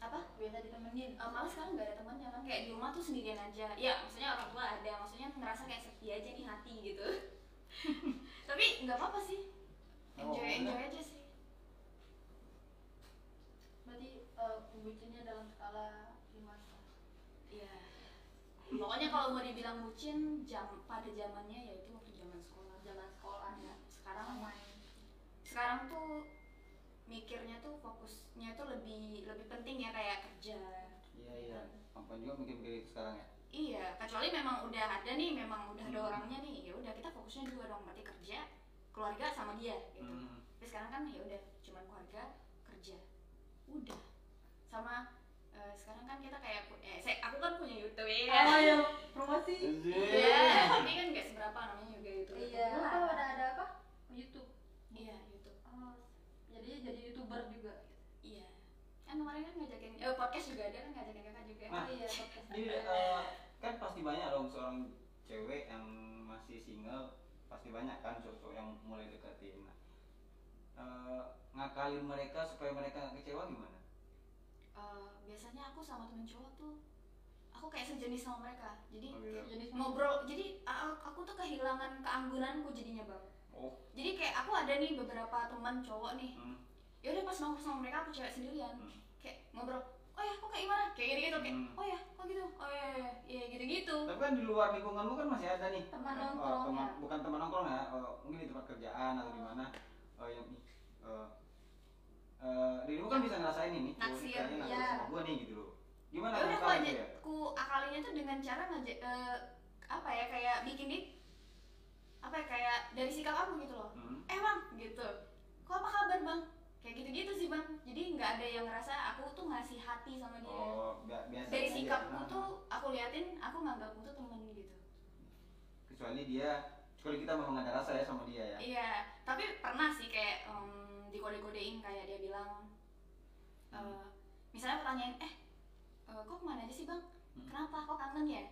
Speaker 4: apa?
Speaker 1: Biasa ditemenin?
Speaker 4: Eh, malah sekarang nggak ada temannya kan? Kayak di rumah tuh sendirian aja. Ya maksudnya orang tua ada maksudnya ngerasa kayak sepi aja nih hati gitu. Tapi nggak apa apa sih.
Speaker 2: Oh,
Speaker 4: enjoy
Speaker 2: udah.
Speaker 4: enjoy aja sih.
Speaker 1: Berarti eh, bucinnya dalam skala.
Speaker 4: Pokoknya kalau mau dibilang bucin jam pada zamannya yaitu waktu zaman sekolah.
Speaker 1: zaman sekolah ya
Speaker 4: sekarang
Speaker 1: main
Speaker 4: sekarang tuh mikirnya tuh fokusnya tuh lebih lebih penting ya kayak kerja.
Speaker 2: iya iya apa juga mungkin mikir sekarang ya
Speaker 4: Iya, kecuali memang udah ada nih, memang udah ada
Speaker 2: Hmm.
Speaker 4: orangnya nih, ya udah kita fokusnya dua dong, berarti kerja, keluarga sama dia gitu.
Speaker 2: Hmm.
Speaker 4: Tapi sekarang kan ya udah cuman keluarga, kerja. Udah. Sama sekarang kan kita kayak eh saya, aku kan punya YouTube ya.
Speaker 1: oh ya promosi
Speaker 4: Iya, tapi kan nggak seberapa namanya juga itu.
Speaker 1: iya apa ada ada apa YouTube
Speaker 4: Iya, YouTube.
Speaker 1: oh, jadi jadi youtuber juga
Speaker 4: Iya. Kan kemarin kan ngajakin eh podcast juga ada kan ngajakin kakak juga.
Speaker 2: Nah,
Speaker 1: iya podcast
Speaker 2: Jadi eh, kan pasti banyak dong seorang cewek yang masih single pasti banyak kan cowok-cowok yang mulai deketin. Nah, eh, ngakalin mereka supaya mereka nggak kecewa gimana
Speaker 4: Eh, biasanya aku sama temen cowok tuh aku kayak sejenis sama mereka. Jadi
Speaker 2: Oh, gitu.
Speaker 4: ngobrol jadi aku tuh kehilangan keanggunanku jadinya bang.
Speaker 2: Oh.
Speaker 4: Jadi kayak aku ada nih beberapa teman cowok nih.
Speaker 2: Hmm,
Speaker 4: ya udah pas nongkrong sama mereka aku cewek sendirian.
Speaker 2: Hmm.
Speaker 4: kayak ngobrol oh ya kok kayak gimana? Kayak gitu gitu kayak
Speaker 2: Hmm.
Speaker 4: oh ya kok gitu? Oh ya ya, ya gitu gitu
Speaker 2: tapi kan di luar lingkunganmu kan masih ada nih.
Speaker 1: Teman
Speaker 2: Eh,
Speaker 1: nongkrong,
Speaker 2: teman,
Speaker 1: ya.
Speaker 2: bukan teman nongkrong ya eh, mungkin di tempat kerjaan atau di mana eh, yang dirimu kan bisa ngerasain ini
Speaker 4: Naksir,
Speaker 1: iya.
Speaker 2: sama gua nih gitu loh. Gimana
Speaker 4: ya udah aku aja
Speaker 2: ya
Speaker 4: ku akalinya tuh dengan cara ngajak eh, apa ya kayak bikin dia apa ya kayak dari sikap aku gitu loh.
Speaker 2: Hmm.
Speaker 4: eh bang gitu. Kok apa kabar bang? Kayak gitu gitu sih bang. Jadi nggak ada yang ngerasa aku tuh ngasih hati sama dia.
Speaker 2: Oh bi- biasa
Speaker 4: dari sikapku
Speaker 2: Nah,
Speaker 4: tuh aku liatin aku nganggapmu tuh temen gitu.
Speaker 2: Kecuali dia kecuali kita memang ada rasa ya sama dia ya.
Speaker 4: Iya tapi pernah sih kayak em, dikode-kodein kayak dia bilang eh, misalnya pertanyaan eh eh, kok ke mana aja sih bang?
Speaker 2: Hmm.
Speaker 4: kenapa? Kok kangen ya?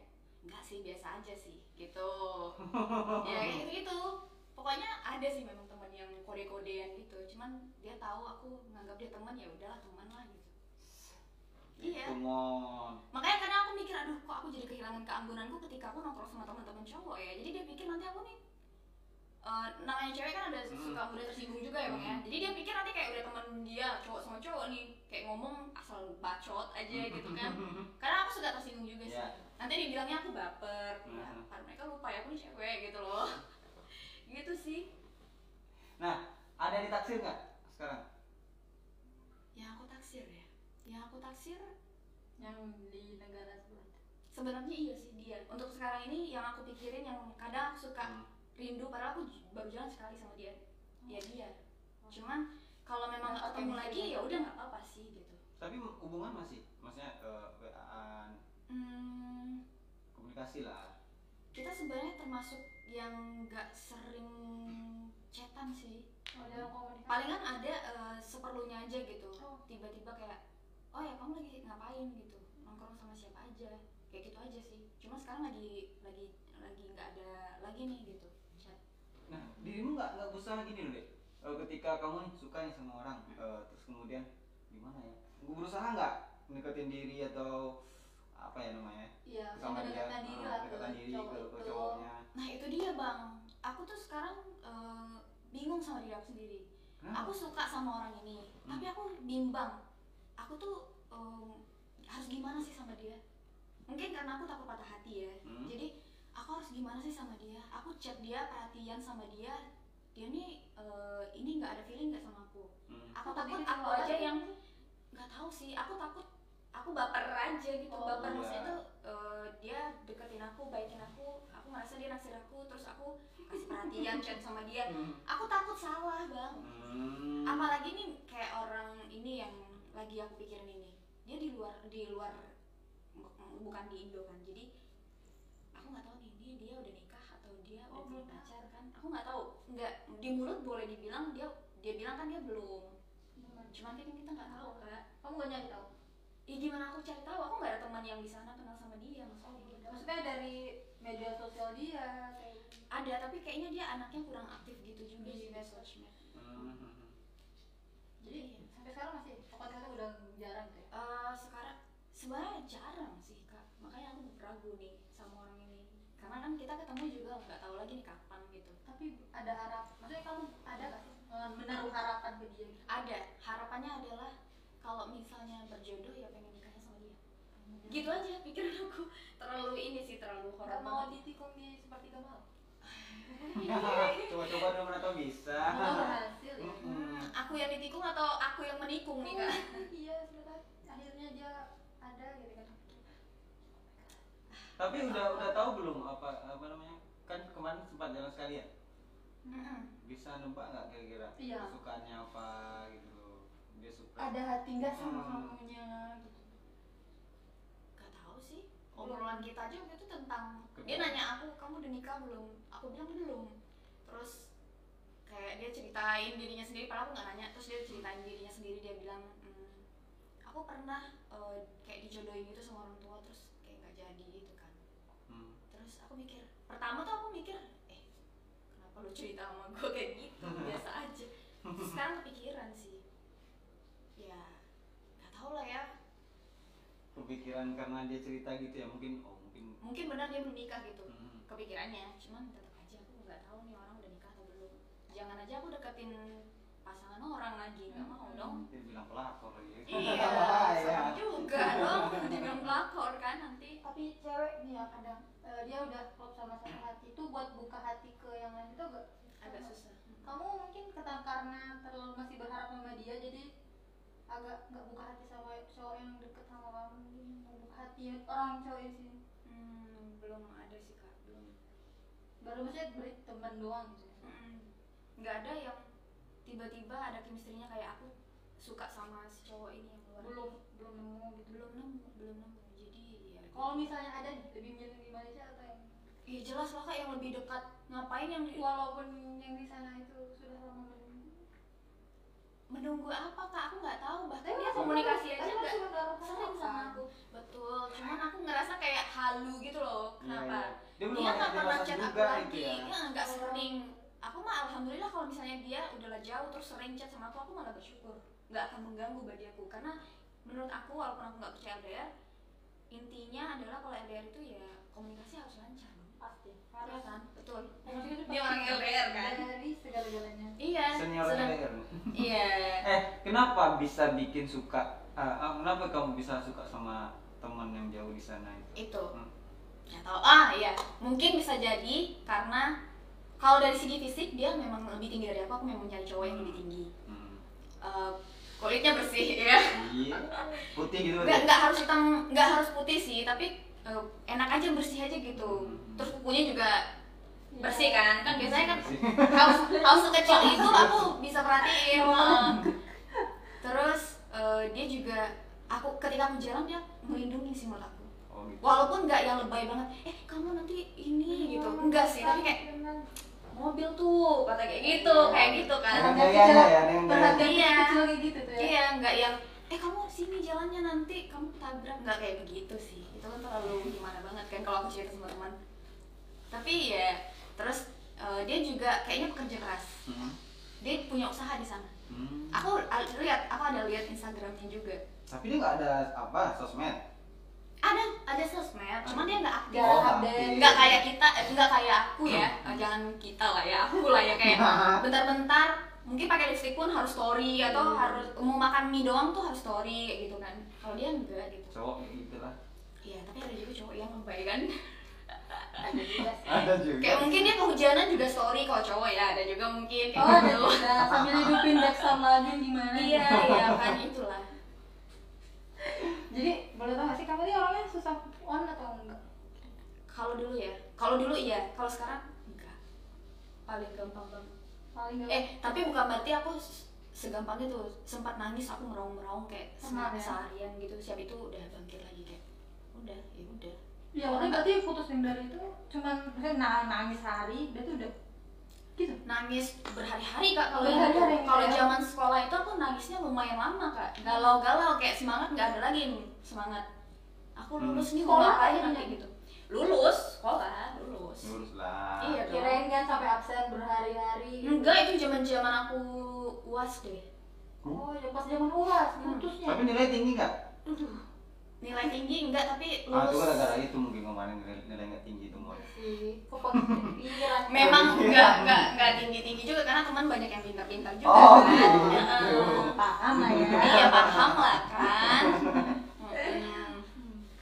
Speaker 4: Enggak sih biasa aja sih gitu. Ya kayak gitu gitu. Pokoknya ada sih memang teman yang kode-kodean gitu. Cuman dia tahu aku nganggap dia teman ya udahlah teman lah gitu. Iya. Makanya kadang aku mikir aduh kok aku jadi kehilangan keanggunanku ketika aku nongkrong sama teman-teman cowok ya? Jadi dia pikir nanti aku nih eh, namanya cewek kan ada
Speaker 2: Hmm.
Speaker 4: suka mudah tersinggung juga ya bang ya
Speaker 2: Hmm.
Speaker 4: jadi dia pikir nanti kayak udah teman dia cowok sama cowok nih kayak ngomong asal bacot aja gitu kan karena aku suka tersinggung juga sih
Speaker 2: Iya.
Speaker 4: nanti dibilangnya aku baper ya
Speaker 2: Hmm.
Speaker 4: kan mereka lupa ya aku nih cewek gitu loh gitu sih
Speaker 2: Nah, ada yang ditaksir nggak sekarang?
Speaker 4: yang aku taksir ya yang aku taksir
Speaker 1: yang di negara sebelah
Speaker 4: sebenarnya iya sih dia untuk sekarang ini yang aku pikirin yang kadang aku suka
Speaker 2: Hmm.
Speaker 4: Rindu padahal aku baru jalan sekali sama dia. Ya dia. Cuman kalau memang nggak ketemu lagi ya udah nggak apa-apa sih gitu.
Speaker 2: Tapi hubungan masih, maksudnya eh, WA-an,
Speaker 4: hmm,
Speaker 2: komunikasi lah.
Speaker 4: kita sebenarnya termasuk yang nggak sering chatan sih.
Speaker 1: Oh dalam komunikasi?
Speaker 4: Palingan ada eh, seperlunya aja gitu.
Speaker 1: Oh.
Speaker 4: tiba-tiba kayak oh ya kamu lagi ngapain? gitu. Nongkrong sama siapa aja? Kayak gitu aja sih. Cuma sekarang lagi lagi lagi nggak ada lagi nih gitu
Speaker 2: Nah, dirimu nggak nggak berusaha gini loh deh. Eh, ketika kamu nih suka nih sama orang, eh, terus kemudian gimana ya? Gue berusaha nggak mendekatin diri atau apa ya namanya?
Speaker 1: iya
Speaker 2: sama dia,
Speaker 1: diri
Speaker 2: eh,
Speaker 1: lah ke
Speaker 2: mendekatkan diri
Speaker 1: cowok
Speaker 2: ke, ke cowoknya.
Speaker 4: nah itu dia bang aku tuh sekarang eh, bingung sama diri aku sendiri
Speaker 2: Kenapa?
Speaker 4: aku suka sama orang ini
Speaker 2: Hmm.
Speaker 4: tapi aku bimbang aku tuh em, harus gimana sih sama dia mungkin karena aku takut patah hati ya
Speaker 2: Hmm.
Speaker 4: jadi aku harus gimana sih sama dia? Aku chat dia perhatian sama dia. Dia nih eh, ini nggak ada feeling nggak sama aku?
Speaker 2: Hmm.
Speaker 4: aku takut aku aja yang nggak tahu sih. Aku takut aku baper aja gitu.
Speaker 1: Oh,
Speaker 4: baper
Speaker 2: iya.
Speaker 4: maksudnya tuh eh, dia deketin aku baikin aku. Aku ngerasa dia naksir aku terus aku kasih perhatian chat sama dia.
Speaker 2: Hmm.
Speaker 4: aku takut salah bang.
Speaker 2: Hmm.
Speaker 4: apalagi nih kayak orang ini yang lagi aku pikirin ini. Dia di luar di luar bu- bukan di Indo kan. Jadi aku nggak tahu nih dia dia udah nikah atau dia
Speaker 1: Oh,
Speaker 4: udah punya pacar kan? Aku nggak tahu. Nggak di mulut boleh dibilang dia dia bilang kan dia belum.
Speaker 1: Gimana?
Speaker 4: cuman kan kita nggak tahu kak.
Speaker 1: Kamu gak nyari tahu?
Speaker 4: Ya gimana aku cari tahu? Aku nggak ada teman yang di sana kenal sama dia maksudnya gitu.
Speaker 1: maksudnya dari media sosial dia kayak gitu.
Speaker 4: ada tapi kayaknya dia anaknya kurang aktif gitu juga
Speaker 1: Di medsos.
Speaker 4: sosmed
Speaker 2: Hmm.
Speaker 1: jadi
Speaker 4: Iya.
Speaker 1: sampai sekarang masih? Pokoknya udah jarang tuh ya?
Speaker 4: Eh, sekarang sebenarnya jarang sih kak. Makanya aku ragu nih sama orang ini karena kan kita ketemu juga nggak tahu lagi nih kapan gitu.
Speaker 1: Tapi ada harap maksudnya kamu ada gak sih eh, menaruh harapan ke dia gitu?
Speaker 4: ada. Harapannya adalah kalau misalnya berjodoh ya pengen nikahnya sama dia. Gitu aja pikiran aku. Terlalu ini sih terlalu
Speaker 1: Gak
Speaker 4: horor
Speaker 1: mau
Speaker 4: banget.
Speaker 1: ditikung di seperti Gamal
Speaker 2: Coba-coba mana tahu bisa.
Speaker 1: Kalau berhasil ya?
Speaker 2: Hmm.
Speaker 4: aku yang ditikung atau aku yang menikung nih kak?
Speaker 1: Iya akhirnya dia ada gitu kan
Speaker 2: Tapi udah udah tahu belum apa apa namanya? Kan kemarin sempat jalan sekali ya. Bisa nebak nggak kira-kira
Speaker 1: Iya.
Speaker 2: kesukaannya apa gitu loh. Dia suka.
Speaker 1: ada hati nggak sama
Speaker 2: Hmm.
Speaker 1: kamunya gitu
Speaker 4: Gak tahu sih obrolan kita aja waktu itu tentang dia nanya aku kamu udah nikah belum aku bilang belum terus kayak dia ceritain dirinya sendiri padahal aku nggak nanya terus dia ceritain dirinya sendiri dia bilang "Hmm, aku pernah eh, kayak dijodohin gitu sama orang tua terus kayak nggak jadi gitu kan
Speaker 2: Hmm.
Speaker 4: terus aku mikir pertama tuh aku mikir eh kenapa lu cerita sama gue kayak gitu? Biasa aja. Sekarang kepikiran sih. Ya nggak tahu lah ya.
Speaker 2: Kepikiran karena dia cerita gitu ya mungkin oh mungkin.
Speaker 4: Mungkin benar dia belum nikah gitu
Speaker 2: Hmm.
Speaker 4: kepikirannya. Cuman tetap aja aku nggak tahu nih orang udah nikah atau belum. Jangan aja aku deketin pasangan orang lagi nggak mau dong.
Speaker 2: Dia bilang pelakor lagi ya.
Speaker 4: iya
Speaker 2: Iya.
Speaker 4: sama juga dong. Dibilang pelakor kan nanti.
Speaker 1: Tapi cewek nih ya kadang eh, dia udah klop sama satu hati. Itu buat buka hati ke yang lain itu agak
Speaker 4: agak susah.
Speaker 1: Kamu mungkin kata karena terlalu masih berharap sama dia jadi agak nggak buka hati sama cowok yang deket sama kamu. Mungkin mau buka hati orang cowok sini
Speaker 4: hmm, belum ada sih kak belum.
Speaker 1: Baru maksudnya beri teman doang gitu
Speaker 4: nggak ada yang tiba-tiba ada chemistry-nya kayak aku suka sama si cowok ini yang luar
Speaker 1: belum. Belum nemu gitu.
Speaker 4: Belum nemu belum nemu. Jadi ya.
Speaker 1: Kalau misalnya ada nih, lebih milih di Malaysia atau yang
Speaker 4: Iya jelas lah kak yang lebih dekat. Ngapain yang di-
Speaker 1: walaupun yang di sana itu sudah lama menunggu
Speaker 4: menunggu apa kak? Aku nggak tahu. Bahkan
Speaker 1: Tapi
Speaker 4: dia komunikasi aja
Speaker 1: Tapi
Speaker 4: nggak sering sama aku. Betul. Cuman aku ngerasa kayak halu gitu loh.
Speaker 2: Iya,
Speaker 4: kenapa?
Speaker 2: Iya. dia belum
Speaker 4: dia nggak pernah chat aku
Speaker 2: juga
Speaker 4: lagi.
Speaker 2: ya.
Speaker 4: Ya nggak sering aku mah alhamdulillah kalau misalnya dia udahlah jauh terus sering chat sama aku aku malah bersyukur. Nggak akan mengganggu bagi aku. Karena menurut aku walaupun aku nggak percaya LDR intinya adalah kalau LDR itu ya komunikasi harus lancar.
Speaker 1: Pasti.
Speaker 4: Iya
Speaker 1: harus.
Speaker 4: kan? Betul. Dia orang LDR kan?
Speaker 1: dari segala-galanya.
Speaker 4: Iya.
Speaker 2: Senior LDR
Speaker 4: iya.
Speaker 2: Eh kenapa bisa bikin suka ah, ah, kenapa kamu bisa suka sama teman yang jauh di sana itu?
Speaker 4: Itu.
Speaker 2: Hmm.
Speaker 4: nggak tahu. Ah iya. Mungkin bisa jadi karena kalau dari segi fisik dia memang lebih tinggi dari aku. Aku memang cari cowok yang lebih tinggi.
Speaker 2: Hmm.
Speaker 4: Eh, kulitnya bersih ya.
Speaker 2: Iya. Putih gitu
Speaker 4: nggak nggak harus hitam nggak harus putih sih tapi eh, enak aja bersih aja gitu.
Speaker 2: Hmm.
Speaker 4: terus kukunya juga
Speaker 1: Iya.
Speaker 4: bersih kan? Kan biasanya kan kaos kaos sekecil itu aku bisa perhatiin. Eh. terus eh, dia juga aku ketika aku jalan dia melindungi sih menurut aku.
Speaker 2: oh gitu.
Speaker 4: Walaupun nggak yang lebay banget eh kamu nanti ini gitu. Enggak sih tapi kayak mobil tuh kata kayak gitu kayak gitu kan.
Speaker 2: Yang
Speaker 1: Perhatian
Speaker 2: ya,
Speaker 1: perhatian
Speaker 4: Iya.
Speaker 1: kecil kayak gitu tuh ya.
Speaker 4: Iya nggak yang eh kamu sini jalannya nanti kamu tabrak. Nggak kayak begitu sih. Itu kan terlalu gimana banget kan kalau aku cerita sama teman. Tapi ya terus eh, dia juga kayaknya pekerja keras.
Speaker 2: Hmm.
Speaker 4: dia punya usaha di sana.
Speaker 2: Hmm.
Speaker 4: aku lihat aku ada lihat instagramnya juga.
Speaker 2: Tapi dia nggak ada apa sosmed
Speaker 4: ada ada sosmed cuman dia nggak aktif.
Speaker 2: Oh,
Speaker 1: update.
Speaker 4: Nggak kayak kita eh, nggak kayak aku ya. Eh, jangan kita lah ya aku lah ya kayak bentar-bentar mungkin pakai lipstick pun harus story atau
Speaker 1: Hmm.
Speaker 4: harus mau makan mie doang tuh harus story kayak gitu kan. Kalau dia enggak gitu.
Speaker 2: Cowok gitu lah
Speaker 4: iya tapi ada juga cowok yang lebay kan.
Speaker 1: Ada juga sih.
Speaker 2: Ada juga.
Speaker 4: Kayak mungkin dia kehujanan juga story kalau cowok ya ada juga mungkin. Kayak
Speaker 1: oh ada
Speaker 4: gitu
Speaker 1: juga. Sambil hidupin backsound lagu gimana?
Speaker 4: Iya iya kan itulah
Speaker 1: jadi boleh tau gak sih kamu nih orangnya susah move on atau enggak?
Speaker 4: Kalau dulu ya? Kalau dulu iya kalau sekarang enggak. Paling gampang banget.
Speaker 1: Paling gak
Speaker 4: eh tapi bukan berarti aku segampang itu sempat nangis aku meraung-meraung kayak
Speaker 1: Pernah, ya?
Speaker 4: seharian gitu. Siap itu udah bangkit lagi kayak udah ya udah.
Speaker 1: Ya orang berarti putus yang dari itu cuman nangis hari berarti udah gitu.
Speaker 4: Nangis berhari-hari kak. Kalau
Speaker 1: Berhari-hari,
Speaker 4: kalau
Speaker 1: ya.
Speaker 4: zaman sekolah itu aku nangisnya lumayan lama kak. Galau-galau kayak semangat nggak ada lagi nih semangat. Aku
Speaker 2: Hmm.
Speaker 4: lulus nih mau
Speaker 1: Sekolah aja
Speaker 4: nanti
Speaker 1: nih.
Speaker 4: gitu. Lulus sekolah lulus.
Speaker 2: Lurus lah.
Speaker 4: Iya.
Speaker 1: kirain kan sampai absen berhari-hari
Speaker 4: enggak itu zaman zaman aku uas deh.
Speaker 1: Oh ya pas zaman uas
Speaker 4: Hmm.
Speaker 1: putusnya
Speaker 2: tapi nilai tinggi nggak?
Speaker 4: Aduh, nilai tinggi enggak tapi
Speaker 2: ah itu
Speaker 4: lulus.
Speaker 2: gara-gara itu mungkin kemarin nilai nilai nggak tinggi itu
Speaker 1: sih.
Speaker 4: Memang enggak enggak enggak tinggi tinggi juga karena teman banyak yang pintar-pintar juga.
Speaker 2: Oh,
Speaker 4: kan?
Speaker 2: gitu.
Speaker 4: Heeh.
Speaker 1: paham lah ya.
Speaker 4: Iya paham lah kan? Mm-mm.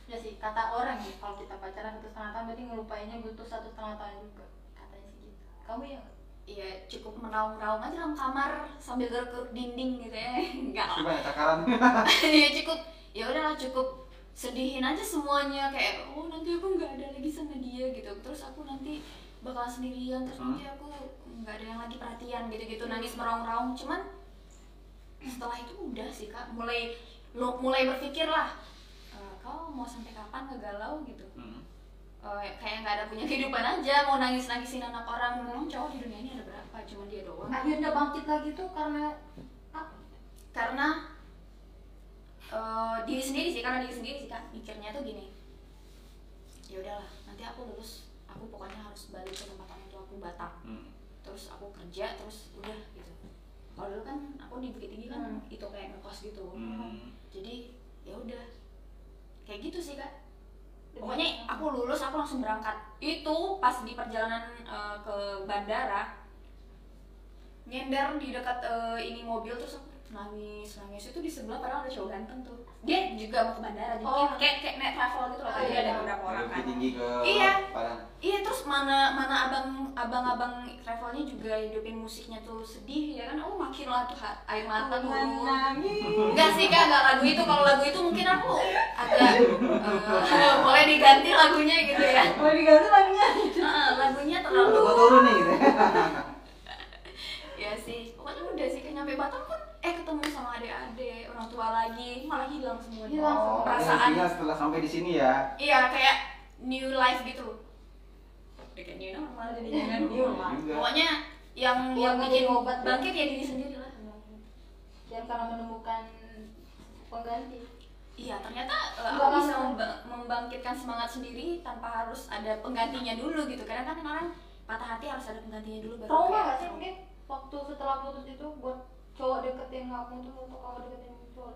Speaker 1: ya sih kata orang nih kalau kita pacaran satu setengah tahun berarti ngelupainnya butuh satu setengah tahun juga katanya sih gitu. Kamu ya?
Speaker 4: Iya cukup meraung-raung aja dalam kamar sambil geruk-geruk dinding gitu ya. Enggak
Speaker 2: banyak cakaran
Speaker 4: ya cukup. Ya udahlah cukup sedihin aja semuanya kayak oh nanti aku nggak ada lagi sama dia gitu. Terus aku nanti bakal sendirian terus
Speaker 2: Hmm.
Speaker 4: nanti aku nggak ada yang lagi perhatian gitu-gitu nangis meraung-raung. Cuman setelah itu udah sih kak. Mulai lo mulai berpikir lah "Eh, kau mau sampai kapan ngegalau gitu.
Speaker 2: Hmm.
Speaker 4: Eh, kayak nggak ada punya kehidupan aja mau nangis nangisin anak orang. Memang cowok di dunia ini ada berapa cuma dia doang.
Speaker 1: Akhirnya bangkit lagi tuh karena apa?
Speaker 4: Karena eh, diri sendiri sih karena diri sendiri sih kan mikirnya tuh gini. Ya udahlah nanti aku lulus aku pokoknya harus balik ke tempat orang tua aku Batam
Speaker 2: Hmm.
Speaker 4: terus aku kerja terus udah gitu. Kalau dulu kan aku di Bukit Tinggi kan
Speaker 1: Hmm.
Speaker 4: itu kayak ngekos gitu.
Speaker 2: Hmm.
Speaker 4: jadi ya udah. Kayak gitu sih kak. Pokoknya aku lulus aku langsung berangkat. Itu pas di perjalanan eh, ke bandara. Nyender di dekat eh, ini mobil terus aku nangis nangis itu di sebelah padahal ada cowok ganteng tuh dia juga mau ke bandara jadi
Speaker 1: Oh.
Speaker 4: kayak kayak naik travel gitu loh
Speaker 1: Oh,
Speaker 4: jadi
Speaker 1: iya.
Speaker 4: ada beberapa orang kan
Speaker 2: tinggi ke
Speaker 4: Iya.
Speaker 2: Padang.
Speaker 4: iya terus mana mana abang abang abang travelnya juga hidupin musiknya tuh sedih ya kan aku makin lah tuh air mata
Speaker 1: nangis
Speaker 4: Enggak sih kak, enggak lagu itu. Kalau lagu itu mungkin aku agak eh, boleh diganti lagunya gitu ya.
Speaker 1: mau diganti lagunya
Speaker 4: Ah, lagunya terlalu
Speaker 2: gua turun nih gitu.
Speaker 4: ya sih. Pokoknya udah sih kayak nyampe Batam pun eh ketemu sama adik-adik, orang tua lagi, malah hilang semuanya.
Speaker 1: Hilang semua.
Speaker 2: Oh,
Speaker 4: Perasaan.
Speaker 2: intinya setelah sampai di sini ya.
Speaker 4: Iya, kayak new life gitu. Kayak new normal jadinya kan.
Speaker 1: New normal.
Speaker 2: Juga.
Speaker 4: Pokoknya yang
Speaker 1: Yang
Speaker 4: yang bikin
Speaker 1: obat ya.
Speaker 4: bangkit ya diri sendiri lah.
Speaker 1: dan karena menemukan pengganti
Speaker 4: Iya, ternyata uh,
Speaker 1: Nggak
Speaker 4: aku bisa memba- membangkitkan semangat sendiri tanpa harus ada penggantinya dulu gitu. Karena kan orang patah hati harus ada penggantinya dulu baru
Speaker 1: trauma gak sih mungkin waktu setelah putus itu buat cowok deketin kamu tuh atau kamu deketin cowok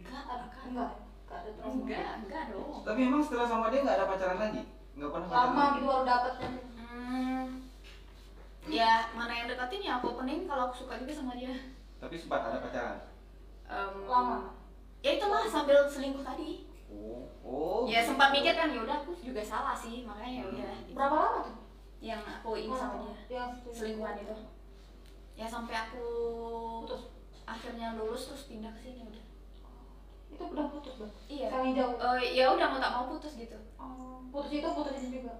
Speaker 4: Enggak,
Speaker 1: ada
Speaker 4: enggak.
Speaker 1: enggak enggak ada trauma
Speaker 4: Enggak, enggak dong.
Speaker 2: Tapi emang setelah sama dia nggak ada pacaran lagi? Nggak pernah pacaran
Speaker 1: lama
Speaker 2: lagi?
Speaker 1: gitu baru dapetnya
Speaker 4: Hmm. Ya, mana yang deketin ya aku opening kalau aku suka juga sama dia.
Speaker 2: Tapi sempat ada pacaran.
Speaker 4: Em,
Speaker 1: Lama?
Speaker 4: Ya itu lah sambil selingkuh tadi.
Speaker 2: Oh, oh.
Speaker 4: Ya sempat mikir kan ya udah aku juga salah sih, makanya ya udah.
Speaker 1: berapa lama tuh
Speaker 4: Yang aku ini sama dia.
Speaker 1: yang
Speaker 4: selingkuhan itu ya sampai aku
Speaker 1: putus.
Speaker 4: Akhirnya lulus terus pindah ke sini udah.
Speaker 1: Itu udah putus bang?
Speaker 4: Iya.
Speaker 1: Saling jauh?
Speaker 4: Eh, ya udah mau tak mau putus gitu.
Speaker 1: Oh, putus itu putusin juga?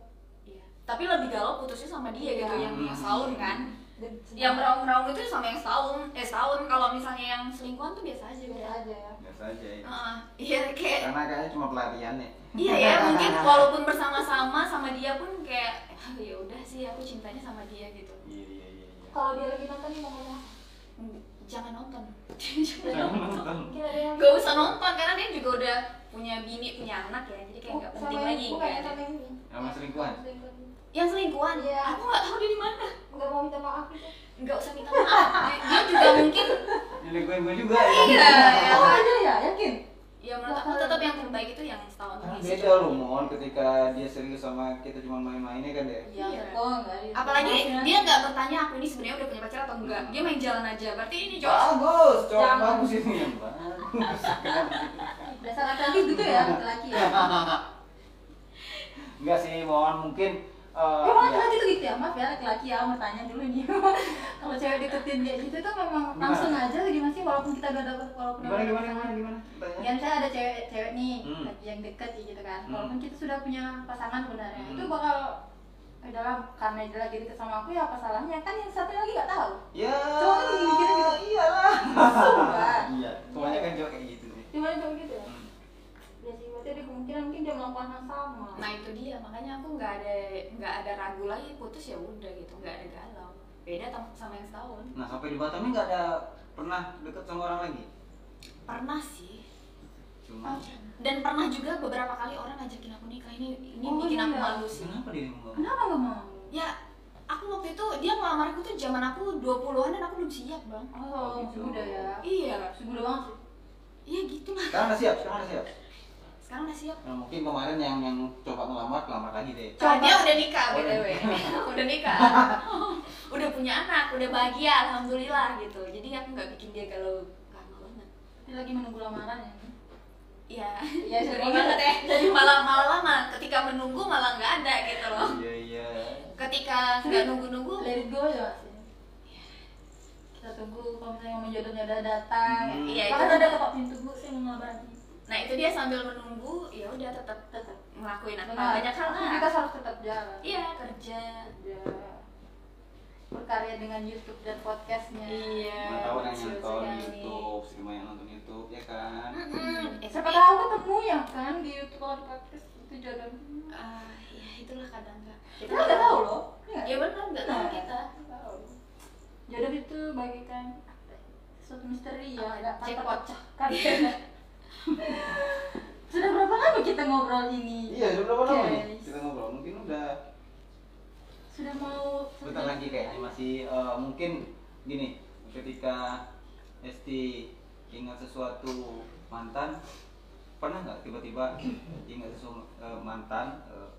Speaker 4: Iya. Tapi lebih galau putusnya sama dia gitu
Speaker 1: Iya.
Speaker 4: yang yang setahun kan.
Speaker 1: Dan
Speaker 4: yang meraung-meraung itu sama yang setahun. Eh setahun. Kalau misalnya yang selingkuhan tuh biasa aja
Speaker 1: biasa aja ya.
Speaker 2: Biasa aja ya.
Speaker 4: Heeh, iya kayak
Speaker 2: Karena kayaknya cuma pelarian ya.
Speaker 4: iya ya mungkin walaupun bersama-sama sama dia pun kayak "Ah, ya udah sih aku cintanya sama dia gitu.
Speaker 2: Iya iya iya. iya.
Speaker 1: Kalau dia lagi nonton nih mau ngomong
Speaker 4: jangan nonton.
Speaker 2: Jangan nonton.
Speaker 4: Gak usah nonton karena dia juga udah punya bini punya anak ya jadi kayak nggak
Speaker 1: sama
Speaker 4: penting lagi
Speaker 1: yang sama
Speaker 2: selingkuhan.
Speaker 1: Selingkuhan.
Speaker 4: yang selingkuhan?
Speaker 1: Iya.
Speaker 4: aku nggak tahu dia di mana.
Speaker 1: Nggak mau minta maaf gitu.
Speaker 4: Nggak usah minta maaf. Dia, dia juga mungkin
Speaker 2: Nyelingkuhin gue juga ya.
Speaker 4: iya ya.
Speaker 1: Oh ada ya yakin
Speaker 4: ya menurut aku tetap yang terbaik itu yang setahun
Speaker 2: Kan
Speaker 4: ini
Speaker 2: beda loh mon. Ketika dia serius sama kita cuma main-mainnya kan deh.
Speaker 4: Iya.
Speaker 1: oh enggak
Speaker 4: apalagi dia nggak bertanya aku ini sebenarnya udah punya pacar atau enggak. Dia main jalan aja. Berarti ini cowok
Speaker 2: Bagus, cowok
Speaker 1: Jangan.
Speaker 2: bagus ini yang bagus.
Speaker 1: dasar laki-laki gitu ya laki-laki ya.
Speaker 2: Enggak sih, mohon mungkin eh,
Speaker 1: Emang
Speaker 2: ya.
Speaker 1: laki-laki tuh gitu ya? Maaf ya laki-laki ya, mau tanya dulu nih Kalau cewek deketin kayak gitu tuh memang
Speaker 2: Gimana?
Speaker 1: langsung aja gimana sih walaupun kita udah dapet walaupun
Speaker 2: gimana gimana gimana gimana? Tanya.
Speaker 1: Ya misalnya ada cewek cewek nih
Speaker 2: Hmm.
Speaker 1: lagi yang deket gitu kan
Speaker 2: Hmm.
Speaker 1: Walaupun kita sudah punya pasangan sebenarnya
Speaker 2: Hmm.
Speaker 1: Itu bakal eh, dalam karena dia lagi deket sama aku ya apa salahnya kan yang satu lagi gak tahu
Speaker 2: Ya.
Speaker 1: Cowok kan mikirnya gitu.
Speaker 2: Iyalah.
Speaker 1: Sumpah.
Speaker 2: Iya, kebanyakan cowok kayak gitu sih.
Speaker 1: Gimana cowok gitu ya? Ada kemungkinan mungkin dia melakukan hal sama.
Speaker 4: Nah itu dia. Makanya aku nggak ada nggak ada ragu lagi putus ya udah gitu. Nggak ada galau. Beda sama yang setahun.
Speaker 2: Nah, sampai di Batam ini nggak ada pernah deket sama orang lagi.
Speaker 4: pernah sih.
Speaker 2: Cuma
Speaker 4: dan pernah juga beberapa kali orang ngajakin aku nikah. Ini ini
Speaker 1: Oh,
Speaker 4: bikin aku
Speaker 1: iya.
Speaker 4: malu sih.
Speaker 2: Kenapa dia ngomong?
Speaker 1: Kenapa gak mau?
Speaker 4: ya aku waktu itu dia ngelamar aku tuh zaman aku 20-an dan aku belum siap bang.
Speaker 1: Oh,
Speaker 2: gitu.
Speaker 1: sudah ya.
Speaker 4: Iya.
Speaker 1: Sudah banget sih.
Speaker 4: Iya gitu lah.
Speaker 2: Sekarang udah siap, sekarang udah siap.
Speaker 4: Sekarang udah siap?
Speaker 2: Nah, mungkin kemarin yang yang coba ngelamar, lamar lagi deh.
Speaker 4: Coba. dia udah nikah
Speaker 2: Oh,
Speaker 4: btw
Speaker 2: udah.
Speaker 4: udah nikah. Udah punya anak udah bahagia alhamdulillah gitu. Jadi aku nggak bikin dia galau. Lama banget.
Speaker 1: Dia lagi menunggu lamaran ya?
Speaker 4: Iya.
Speaker 1: Iya,
Speaker 4: sering banget ya.
Speaker 1: Jadi
Speaker 4: malah malah lama. Ketika menunggu malah nggak ada gitu loh.
Speaker 2: Iya iya.
Speaker 4: ketika nggak nunggu nunggu
Speaker 1: let it go aja masih kita tunggu kalau misalnya momen jodohnya udah datang.
Speaker 2: Hmm.
Speaker 4: Iya,
Speaker 1: Bahkan
Speaker 4: itu.
Speaker 1: ada ketok pintu bu sih mau ngelamar lagi
Speaker 4: nah itu dia sambil menunggu ya udah tetap
Speaker 1: tetap
Speaker 4: ngelakuin apa
Speaker 1: Benar.
Speaker 4: banyak hal lah
Speaker 1: kita harus tetap jalan
Speaker 4: iya kerja
Speaker 1: Ya. berkarya dengan YouTube dan podcastnya
Speaker 4: iya
Speaker 2: tahu yang nonton. YouTube, semua yang nonton YouTube ya kan.
Speaker 4: Mm-mm. Eh,
Speaker 1: siapa tahu ketemu ya kan di YouTube di podcast itu jodoh
Speaker 4: Ah, ya itulah kadang kak
Speaker 1: kita nggak tahu loh Iya.
Speaker 4: ya benar nggak tahu
Speaker 1: Nah.
Speaker 4: kita
Speaker 1: Tahu. jodoh itu bagikan suatu misteri ya nggak akan
Speaker 4: jackpot.
Speaker 1: terpecahkan sudah berapa lama kita ngobrol ini?
Speaker 2: Iya, udah berapa lama nih kita ngobrol? Mungkin udah
Speaker 1: sudah mau
Speaker 2: sebentar lagi kayaknya masih eh, mungkin gini ketika Esti ingat sesuatu mantan pernah nggak tiba-tiba ingat sesuatu eh, mantan eh,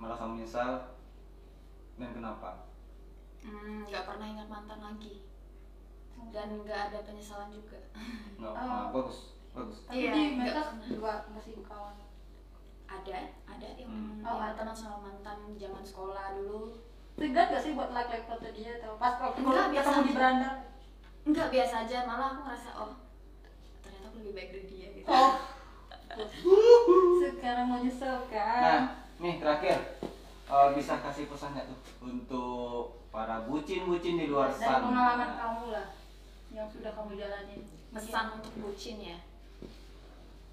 Speaker 2: merasa menyesal dan kenapa?
Speaker 4: Hmm, nggak pernah ingat mantan lagi. Dan nggak ada penyesalan juga.
Speaker 2: Nggak
Speaker 1: Oh.
Speaker 2: bagus bagus.
Speaker 1: Tapi
Speaker 4: Iya,
Speaker 1: di
Speaker 4: pernah.
Speaker 1: juga masih kawan
Speaker 4: ada ada yang
Speaker 2: Hmm.
Speaker 1: Oh, ada.
Speaker 4: teman sama mantan zaman sekolah dulu.
Speaker 1: Segan gak sih buat like like foto dia atau pas waktu
Speaker 4: Enggak,
Speaker 1: ketemu
Speaker 4: biasa
Speaker 1: di beranda?
Speaker 4: Nggak biasa aja. Malah aku ngerasa oh ternyata aku lebih baik dari dia gitu.
Speaker 1: Oh. Sekarang mau nyesel
Speaker 2: nah
Speaker 1: kan
Speaker 2: nih terakhir. Eh, bisa kasih pesan nggak tuh untuk para bucin-bucin di luar
Speaker 1: dari
Speaker 2: sana?
Speaker 1: pengalaman kamu lah yang sudah kamu jalanin.
Speaker 4: Pesan untuk bucin ya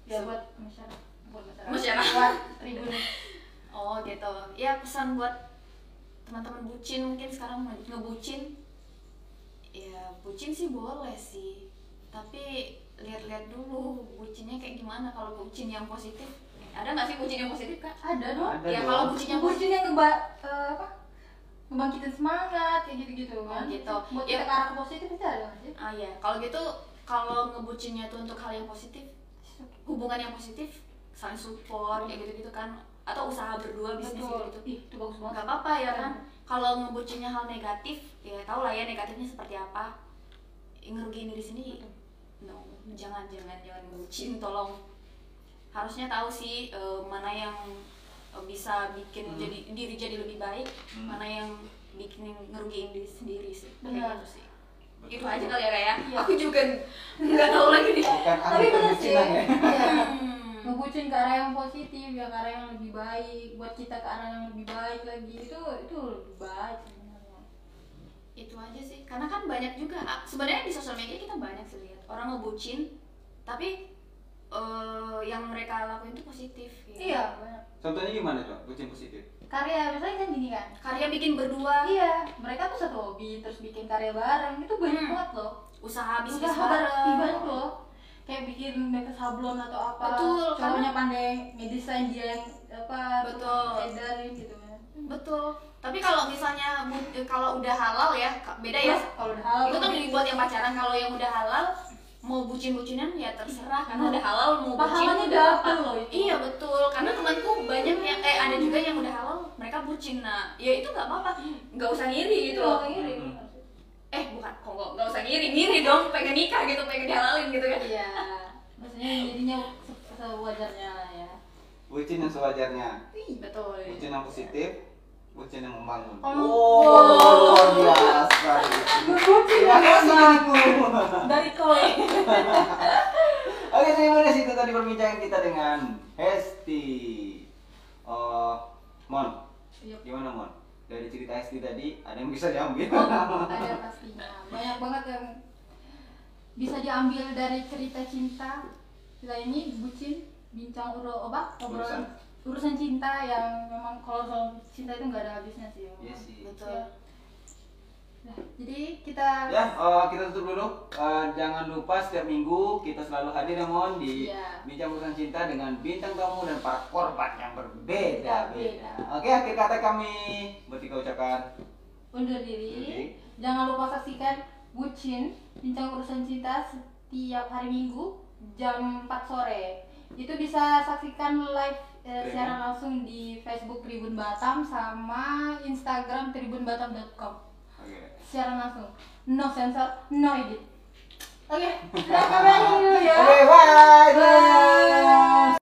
Speaker 1: ya buat masyarakat. Buat masyarakat.
Speaker 4: Masyarakat.
Speaker 1: buat tribun.
Speaker 4: Oh gitu. Ya pesan buat teman-teman bucin mungkin sekarang nge- ngebucin. Ya bucin sih boleh sih. Tapi lihat-lihat dulu bucinnya kayak gimana. Kalau bucin yang positif ada nggak sih bucin yang positif kak?
Speaker 1: Ada dong.
Speaker 2: Ada
Speaker 4: ya
Speaker 2: dong.
Speaker 4: kalau bucin yang
Speaker 1: bucin yang ngeba eh, apa? Ngebangkitin semangat kayak gitu gitu kan.
Speaker 4: Oh, gitu.
Speaker 1: buat
Speaker 4: Ya.
Speaker 1: kita ke arah positif itu ada nggak sih?
Speaker 4: Ah ya kalau gitu kalau ngebucinnya tuh untuk hal yang positif hubungan yang positif saling support kayak gitu gitu kan. Atau usaha berdua bisnis
Speaker 1: betul.
Speaker 4: gitu.
Speaker 1: Ih itu bagus banget.
Speaker 4: Nggak apa-apa ya kan kalau ngebucinnya hal negatif ya tau lah ya negatifnya seperti apa. Ngerugiin diri sendiri no. Jangan jangan jangan ngebucin tolong. Harusnya tahu sih eh, mana yang eh, bisa bikin
Speaker 2: Hmm.
Speaker 4: jadi diri jadi lebih baik
Speaker 2: Hmm.
Speaker 4: mana yang bikin ngerugiin diri sendiri sih.
Speaker 1: Benar.
Speaker 4: gitu sih. Itu aja kali ya kayak
Speaker 1: Iya.
Speaker 4: aku juga nggak tahu lagi nih.
Speaker 1: Tapi bener sih.
Speaker 2: ya.
Speaker 1: Iya.
Speaker 4: Hmm.
Speaker 1: ngebucin ke arah yang positif ya ke arah yang lebih baik. Buat kita ke arah yang lebih baik lagi. Itu itu lebih baik sebenarnya.
Speaker 4: Itu aja sih. Karena kan banyak juga sebenarnya di sosial media kita banyak sih lihat. Orang ngebucin tapi eh, yang mereka lakuin itu positif gitu.
Speaker 1: iya banyak.
Speaker 2: Contohnya gimana coba bucin positif
Speaker 1: karya misalnya kan gini kan
Speaker 4: karya bikin berdua.
Speaker 1: Iya mereka tuh satu hobi terus bikin karya bareng itu banyak
Speaker 4: Hmm.
Speaker 1: banget loh.
Speaker 4: Usaha bisnis
Speaker 1: Usaha bareng. banyak loh. Kayak bikin make sablon atau apa.
Speaker 4: Betul,
Speaker 1: cowoknya pandai ngedesain dia yang apa
Speaker 4: Betul.
Speaker 1: edarin gitu kan.
Speaker 4: Betul. Tapi kalau misalnya eh, kalau udah halal ya beda ya?
Speaker 1: Terus kalau udah halal.
Speaker 4: Itu kan dibuat yang pacaran kalau yang udah halal mau bucin-bucinan ya terserah karena udah halal mau bucin
Speaker 1: Pahalanya
Speaker 4: apa.
Speaker 1: loh. itu.
Speaker 4: iya betul. Karena temanku banyak yang eh ada juga yang udah halal mereka bucin. Nah ya itu nggak apa-apa. Nggak usah ngiri gitu loh.
Speaker 1: ngiri.
Speaker 2: Hmm.
Speaker 4: eh bukan. Kok nggak- nggak usah ngiri? Ngiri dong pengen nikah gitu pengen dihalalin gitu kan.
Speaker 1: Iya. Maksudnya jadinya se- sewajarnya lah ya.
Speaker 2: Bucin yang sewajarnya.
Speaker 4: Betul.
Speaker 2: Bucin yang positif bucin yang membangun
Speaker 1: Oh.
Speaker 2: oh luar biasa terima kasih ibu
Speaker 1: dari kau
Speaker 2: Oke, terima kasih itu tadi perbincangan kita dengan Hesti. Oh, Mon,
Speaker 1: Iya.
Speaker 2: gimana Mon? Dari cerita Hesti tadi ada yang bisa diambil?
Speaker 1: ada pastinya banyak banget yang bisa diambil dari cerita cinta kita ini bucin bincang uro obat obrolan urusan cinta yang memang kalau soal cinta itu nggak ada habisnya sih
Speaker 2: Iya sih.
Speaker 4: betul
Speaker 1: Ya. Nah, jadi kita
Speaker 2: Ya, oh, kita tutup dulu. Eh, jangan lupa setiap minggu kita selalu hadir ya Mon di
Speaker 1: Iya.
Speaker 2: bincang urusan cinta dengan bintang tamu dan para korban yang berbeda-beda.
Speaker 1: Beda-beda.
Speaker 2: Oke, akhir kata kami bertiga ucapkan
Speaker 1: undur diri.
Speaker 2: Jadi,
Speaker 1: Jangan lupa saksikan Bucin Bincang Urusan Cinta setiap hari Minggu jam 4 sore. Itu bisa saksikan live Eh,
Speaker 2: ya,
Speaker 1: secara langsung di Facebook Tribun Batam sama Instagram tribunbatam.com
Speaker 2: okay.
Speaker 1: secara langsung no sensor no edit oke okay, kita kembali ya oke okay, bye, bye. bye.